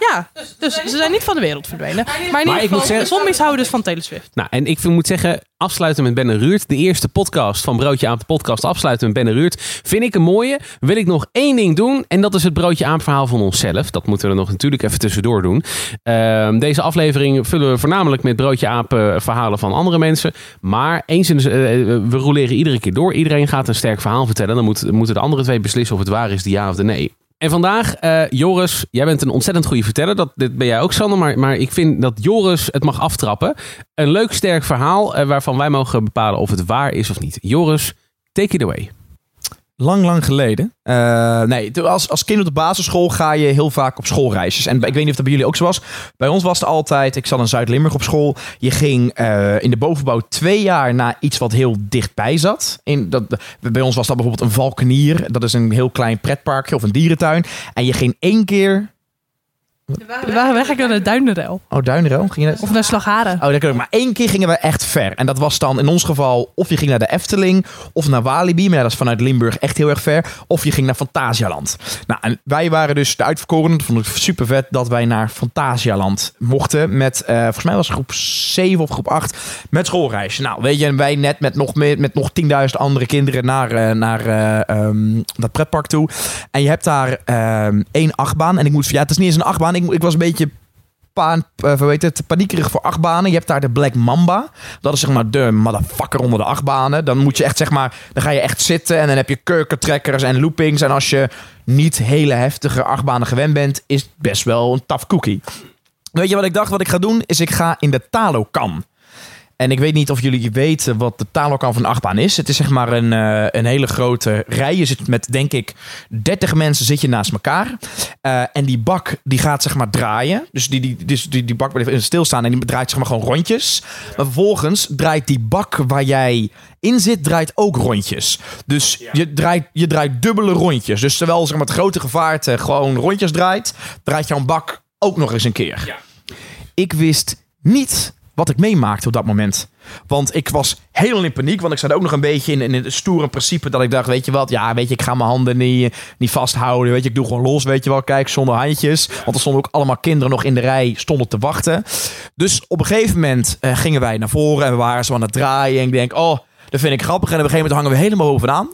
ja, dus ze zijn niet van de wereld verdwenen. Maar in ieder ik geval, moet zeggen- de zombies houden dus van Taylor Swift. Nou, en ik moet zeggen, afsluiten met Ben en Ruurt. De eerste podcast van Broodje Aap, de podcast afsluiten met Ben en Ruurt. Vind ik een mooie. Wil ik nog één ding doen. En dat is het Broodje Aap verhaal van onszelf. Dat moeten we er nog natuurlijk even tussendoor doen. Ehm, deze aflevering vullen we voornamelijk met Broodje Aap eh, verhalen van andere mensen. Maar eens in de, eh, we roleren iedere keer door. Iedereen gaat een sterk verhaal vertellen. Dan moet- moeten de andere twee beslissen of het waar is, de ja of de nee. En vandaag, eh, Joris, jij bent een ontzettend goede verteller. Dat, dit ben jij ook, Sander. Maar, maar ik vind dat Joris het mag aftrappen. Een leuk, sterk verhaal eh, waarvan wij mogen bepalen of het waar is of niet. Joris, take it away. Lang, lang geleden. Eh, nee, als, als kind op de basisschool ga je heel vaak op schoolreisjes. En ik weet niet of dat bij jullie ook zo was. Bij ons was het altijd, ik zat in Zuid-Limburg op school. Je ging eh, in de bovenbouw twee jaar naar iets wat heel dichtbij zat. In, dat, bij ons was dat bijvoorbeeld een valkenier. Dat is een heel klein pretparkje of een dierentuin. En je ging één keer... We waren weg naar de Duinderel. Oh, Duinrel? Ging je net? Of naar Slagharen. Oh, ook. Maar één keer gingen we echt ver. En dat was dan in ons geval of je ging naar de Efteling of naar Walibi. Maar ja, dat is vanuit Limburg echt heel erg ver. Of je ging naar Fantasialand. Nou, en wij waren dus de uitverkorenen. Dat vond ik super vet dat wij naar Fantasialand mochten. Met, eh, volgens mij was het groep 7 of groep 8. Met schoolreisje. Nou, weet je, en wij net met nog, meer, met nog 10.000 andere kinderen naar, eh, naar eh, ehm, dat pretpark toe. En je hebt daar ehm, één achtbaan. En ik moet, ja, het is niet eens een achtbaan. Ik, was een beetje paan, hoe heet het, paniekerig voor achtbanen. Je hebt daar de Black Mamba. Dat is zeg maar de motherfucker onder de achtbanen. Dan moet je echt zeg maar, dan ga je echt zitten en dan heb je kurkentrekkers en loopings. En als je niet hele heftige achtbanen gewend bent, is het best wel een tough cookie. Weet je wat ik dacht? Wat ik ga doen, is ik ga in de Talokan. En ik weet niet of jullie weten wat de Talokan van de achtbaan is. Het is zeg maar een, uh, een hele grote rij. Je zit met, denk ik, 30 mensen zit je naast elkaar. Uh, en die bak die gaat zeg maar draaien. Dus die, die, dus die, die bak blijft stilstaan en die draait zeg maar gewoon rondjes. Maar vervolgens draait die bak waar jij in zit, draait ook rondjes. Dus ja. je, draait, je draait dubbele rondjes. Dus terwijl zeg maar, het grote gevaarte gewoon rondjes draait, draait jouw bak ook nog eens een keer. Ja. Ik wist niet wat ik meemaakte op dat moment. Want ik was helemaal in paniek. Want ik zat ook nog een beetje in, in het stoere principe dat ik dacht, weet je wat, ja, weet je, ik ga mijn handen niet, niet vasthouden. Weet je, ik doe gewoon los, weet je wel. Kijk, zonder handjes. Want er stonden ook allemaal kinderen nog in de rij, stonden te wachten. Dus op een gegeven moment uh, gingen wij naar voren en we waren zo aan het draaien. En ik denk, oh, dat vind ik grappig. En op een gegeven moment hangen we helemaal bovenaan.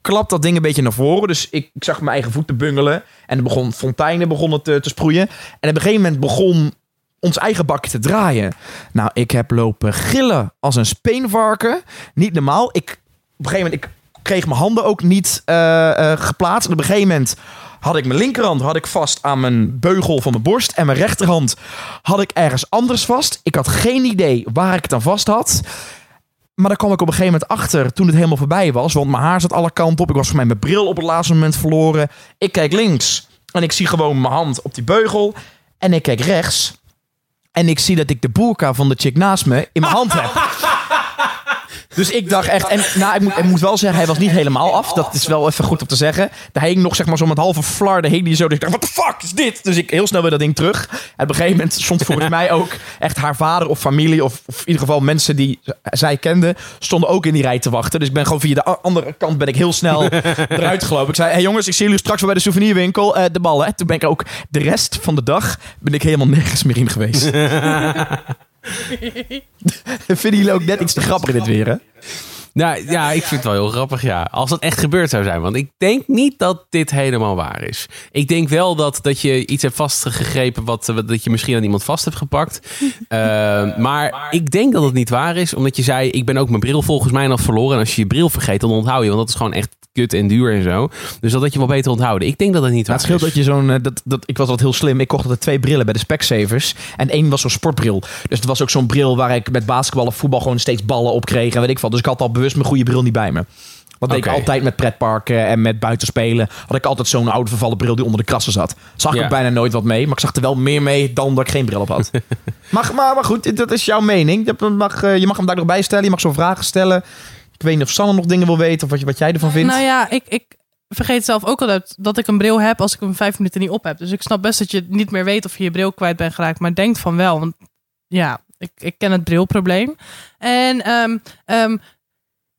Klapt dat ding een beetje naar voren. Dus ik, ik zag mijn eigen voeten bungelen. En er begon fonteinen begonnen te, te sproeien. En op een gegeven moment begon ons eigen bakje te draaien. Nou, ik heb lopen gillen als een speenvarken. Niet normaal. Ik, op een gegeven moment, ik kreeg mijn handen ook niet uh, uh, geplaatst. En op een gegeven moment had ik mijn linkerhand had ik vast aan mijn beugel van mijn borst. En mijn rechterhand had ik ergens anders vast. Ik had geen idee waar ik het aan vast had. Maar daar kwam ik op een gegeven moment achter toen het helemaal voorbij was. Want mijn haar zat alle kanten op. Ik was voor mij mijn bril op het laatste moment verloren. Ik kijk links en ik zie gewoon mijn hand op die beugel. En ik kijk rechts en ik zie dat ik de boerka van de chick naast me in mijn hand heb. Dus ik dacht echt... En nou, ik moet, ik moet wel zeggen, hij was niet helemaal af. Dat is wel even goed om te zeggen. Daar hing nog zeg maar zo met halve flarde hing die zo. Dus ik dacht, wat de fuck is dit? Dus ik heel snel weer dat ding terug. En op een gegeven moment stond volgens mij ook echt haar vader of familie... of, of in ieder geval mensen die zij kende... stonden ook in die rij te wachten. Dus ik ben gewoon via de andere kant ben ik heel snel eruit gelopen. Ik zei, hey jongens, ik zie jullie straks wel bij de souvenirwinkel. Eh, de ballen. Toen ben ik ook de rest van de dag... ben ik helemaal nergens meer in geweest. Vinden jullie ook net iets te grappig in dit weer, hè? Nou ja, ik vind het wel heel grappig, ja. Als het echt gebeurd zou zijn. Want ik denk niet dat dit helemaal waar is. Ik denk wel dat, dat je iets hebt vastgegrepen... Wat, dat je misschien aan iemand vast hebt gepakt. Eh, maar ik denk dat het niet waar is. Omdat je zei, ik ben ook mijn bril volgens mij nog verloren. En als je je bril vergeet, dan onthoud je. Want dat is gewoon echt kut en duur en zo. Dus dat had je wel beter onthouden. Ik denk dat het niet waar het scheelt is. dat je zo'n. eh, Dat, dat, ik was altijd heel slim. Ik kocht altijd twee brillen bij de Specsavers. En één was zo'n sportbril. Dus het was ook zo'n bril waar ik met basketbal of voetbal gewoon steeds ballen op kreeg. En weet ik wat. Dus ik had al bewust mijn goede bril niet bij me. Dat deed Oké. ik altijd met pretparken en met buitenspelen. Had ik altijd zo'n oude vervallen bril die onder de krassen zat. Zag ik Ja. ook bijna nooit wat mee. Maar ik zag er wel meer mee dan dat ik geen bril op had. maar, maar, maar goed, dat is jouw mening. Je mag, eh, je mag hem daar nog bij stellen. Je mag zo'n vragen stellen. Ik weet niet of Sanne nog dingen wil weten. Of wat, wat jij ervan vindt. Nou ja, ik, ik vergeet zelf ook altijd dat ik een bril heb als ik hem vijf minuten niet op heb. Dus ik snap best dat je niet meer weet of je je bril kwijt bent geraakt. Maar denkt van wel. Want ja, ik, ik ken het brilprobleem. En ehm, ehm,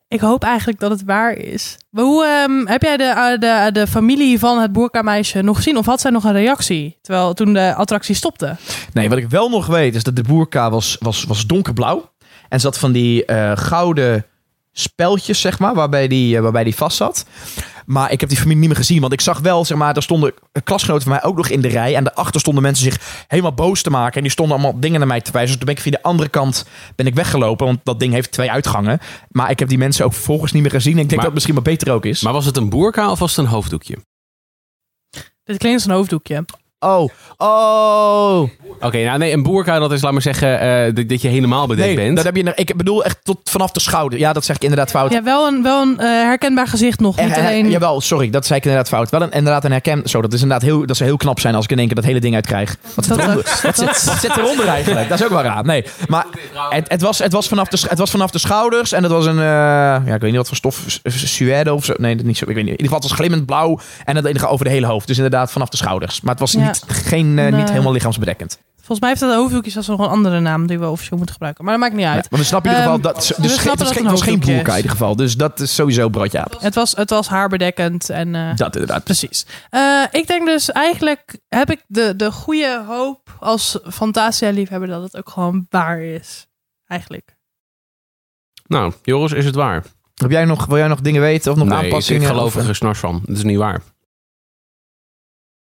ik hoop eigenlijk dat het waar is. Maar hoe ehm, heb jij de, eh, de, de familie van het boerkameisje nog gezien? Of had zij nog een reactie? Terwijl toen de attractie stopte. Nee, wat ik wel nog weet is dat de boerka was, was, was donkerblauw. En zat van die eh, gouden speltjes, zeg maar, waarbij die, eh, waarbij die vast zat. Maar ik heb die familie niet meer gezien. Want ik zag wel, zeg maar, er stonden klasgenoten van mij ook nog in de rij. En daarachter stonden mensen zich helemaal boos te maken. En die stonden allemaal dingen naar mij te wijzen. Dus toen ben ik via de andere kant ben ik weggelopen. Want dat ding heeft twee uitgangen. Maar ik heb die mensen ook vervolgens niet meer gezien. En ik denk Maar- dat het misschien maar beter ook is. Maar was het een boerka of was het een hoofddoekje? Dit klinkt als een hoofddoekje. Oh, oh. Oké, nou nee, een boerka dat is, laat maar zeggen, eh, dat- dat je helemaal bedekt Nee, bent. dat heb je, ik bedoel echt tot vanaf de schouder. Ja, dat zeg ik inderdaad fout. Ja, wel een, wel een eh, herkenbaar gezicht nog. Niet Er- er- alleen... jawel, sorry, dat zei ik inderdaad fout. Wel een, inderdaad een herken. Zo, dat is inderdaad heel, dat zou heel knap zijn als ik in één keer dat hele ding uitkrijg. Wat zit, Dat- eronder, wat, zit, wat zit eronder eigenlijk? Dat is ook wel raar. Nee, maar het, het, was, het, was vanaf de, het was vanaf de schouders en het was een, eh, ja, ik weet niet wat voor stof, su- suède of zo. Nee, dat niet zo. Ik weet niet. In ieder geval, het was glimmend blauw en het enige over de hele hoofd. Dus inderdaad vanaf de schouders. Maar het was Ja. Niet, geen, eh, Nee. niet helemaal lichaamsbedekkend. Volgens mij heeft dat hoofddoekje zelfs nog een andere naam die we officieel moeten gebruiken. Maar dat maakt niet Ja, uit. want we snappen in ieder geval Ehm, dat. Dus, het, dat het geen, was boerka in is. ieder geval. Dus dat is sowieso broodje aap. Het was, het was haarbedekkend en eh, Dat inderdaad. precies. Eh, ik denk dus eigenlijk heb ik de, de goede hoop als Fantasia-liefhebber dat het ook gewoon waar is. Eigenlijk. Nou, Joris, is het waar? Heb jij nog, wil jij nog dingen weten of nog nee, ik, aanpassingen? ik geloof Of, er eh, geen snars van. Het is niet waar.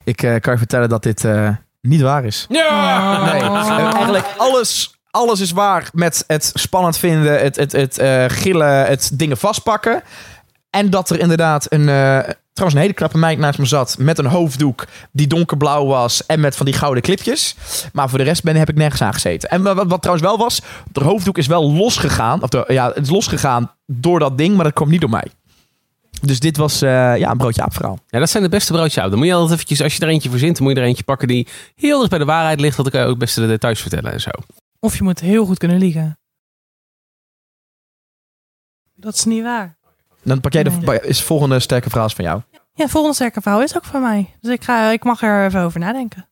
Ik eh, kan je vertellen dat dit eh, niet waar is. Ja! Nee, eh, eigenlijk alles, alles is waar met het spannend vinden, het, het, het eh, gillen, het dingen vastpakken. En dat er inderdaad een, eh, trouwens een hele knappe meid naast me zat met een hoofddoek die donkerblauw was en met van die gouden clipjes. Maar voor de rest ben, heb ik nergens aan gezeten. En wat, wat trouwens wel was, de hoofddoek is wel losgegaan. Of de, ja, het is losgegaan door dat ding, maar dat kwam niet door mij. Dus dit was eh, ja, een broodje aap verhaal. Ja, dat zijn de beste broodjes uit. Dan moet je altijd eventjes, als je er eentje verzint, dan moet je er eentje pakken die heel dicht bij de waarheid ligt. Dat kan je ook best de details vertellen en zo. Of je moet heel goed kunnen liegen. Dat is niet waar. Dan pak jij de Nee. is volgende sterke verhaal is van jou. Ja, volgende sterke vrouw is ook van mij. Dus ik, ga, ik mag er even over nadenken.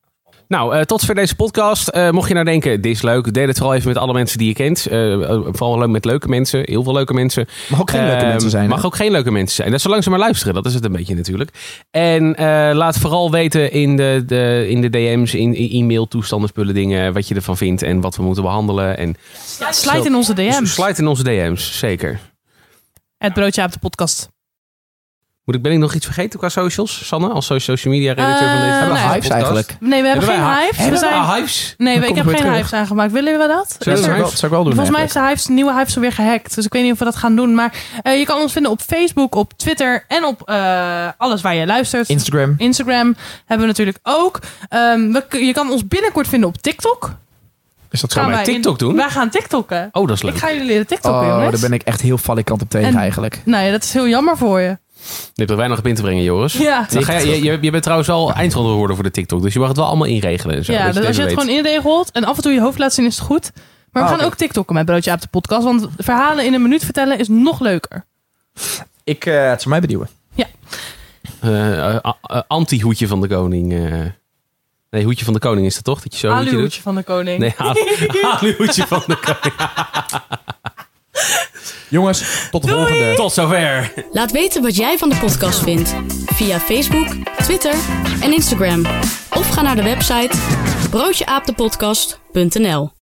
Nou, eh, tot voor deze podcast. Eh, mocht je nou denken, dit is leuk, deel het vooral even met alle mensen die je kent. Eh, eh, vooral leuk met leuke mensen, heel veel leuke mensen. Mag ook geen leuke Ehm, mensen zijn. Mag hè? ook geen leuke mensen zijn. Dat is zolang ze maar luisteren. Dat is het een beetje natuurlijk. En eh, laat vooral weten in de, de, in de DM's, in, in e-mail, toestanden, spullen, dingen, wat je ervan vindt en wat we moeten behandelen. En Ja, slijt in onze DM's. sluit in onze DM's, zeker. Het broodje op de podcast. Moet ik, ben ik nog iets vergeten qua socials, Sanne? Als so- social media redacteur van Eh, deze Hebben we nee. hypes eigenlijk? Nee, we hebben Hebben geen hypes. We Hebben zijn... wij hypes? Nee, Dan ik heb geen terug. hypes aangemaakt. Willen we dat? Zullen we er- dat zou ik wel doen. Volgens mij is de, hypes, de nieuwe hypes alweer gehackt. Dus ik weet niet of we dat gaan doen. Maar eh, je kan ons vinden op Facebook, op Twitter en op eh, alles waar je luistert. Instagram. Instagram hebben we natuurlijk ook. Ehm, we, je kan ons binnenkort vinden op TikTok. Is dat Gaan zo? wij TikTok doen? Wij gaan TikTokken. Oh, dat is leuk. Ik ga jullie leren TikTokken, Oh, jongens. daar ben ik echt heel valikant op tegen En- eigenlijk. Nee, dat is heel jammer voor je. Je hebt er weinig op in te brengen, Joris. Ja, Dan ga je, je, je, je bent trouwens wel eindronde geworden voor de TikTok. Dus je mag het wel allemaal inregelen. En zo, ja dus als je het weet. gewoon inregelt en af en toe je hoofd laat zien, is het goed. Maar we Ah, gaan ook TikTokken met Broodje Aap de podcast. Want verhalen in een minuut vertellen is nog leuker. Ik, eh, het zou mij benieuwen. Eh, eh, eh, Anti-hoedje van de koning. eh. Nee, hoedje van de koning is dat toch? Dat je zo hoedje doet? Van de koning. Nee, aluhoedje van de koning. Jongens, tot de Doei! volgende. Tot zover. Laat weten wat jij van de podcast vindt via Facebook, Twitter en Instagram. Of ga naar de website broodjeaapdepodcast.nl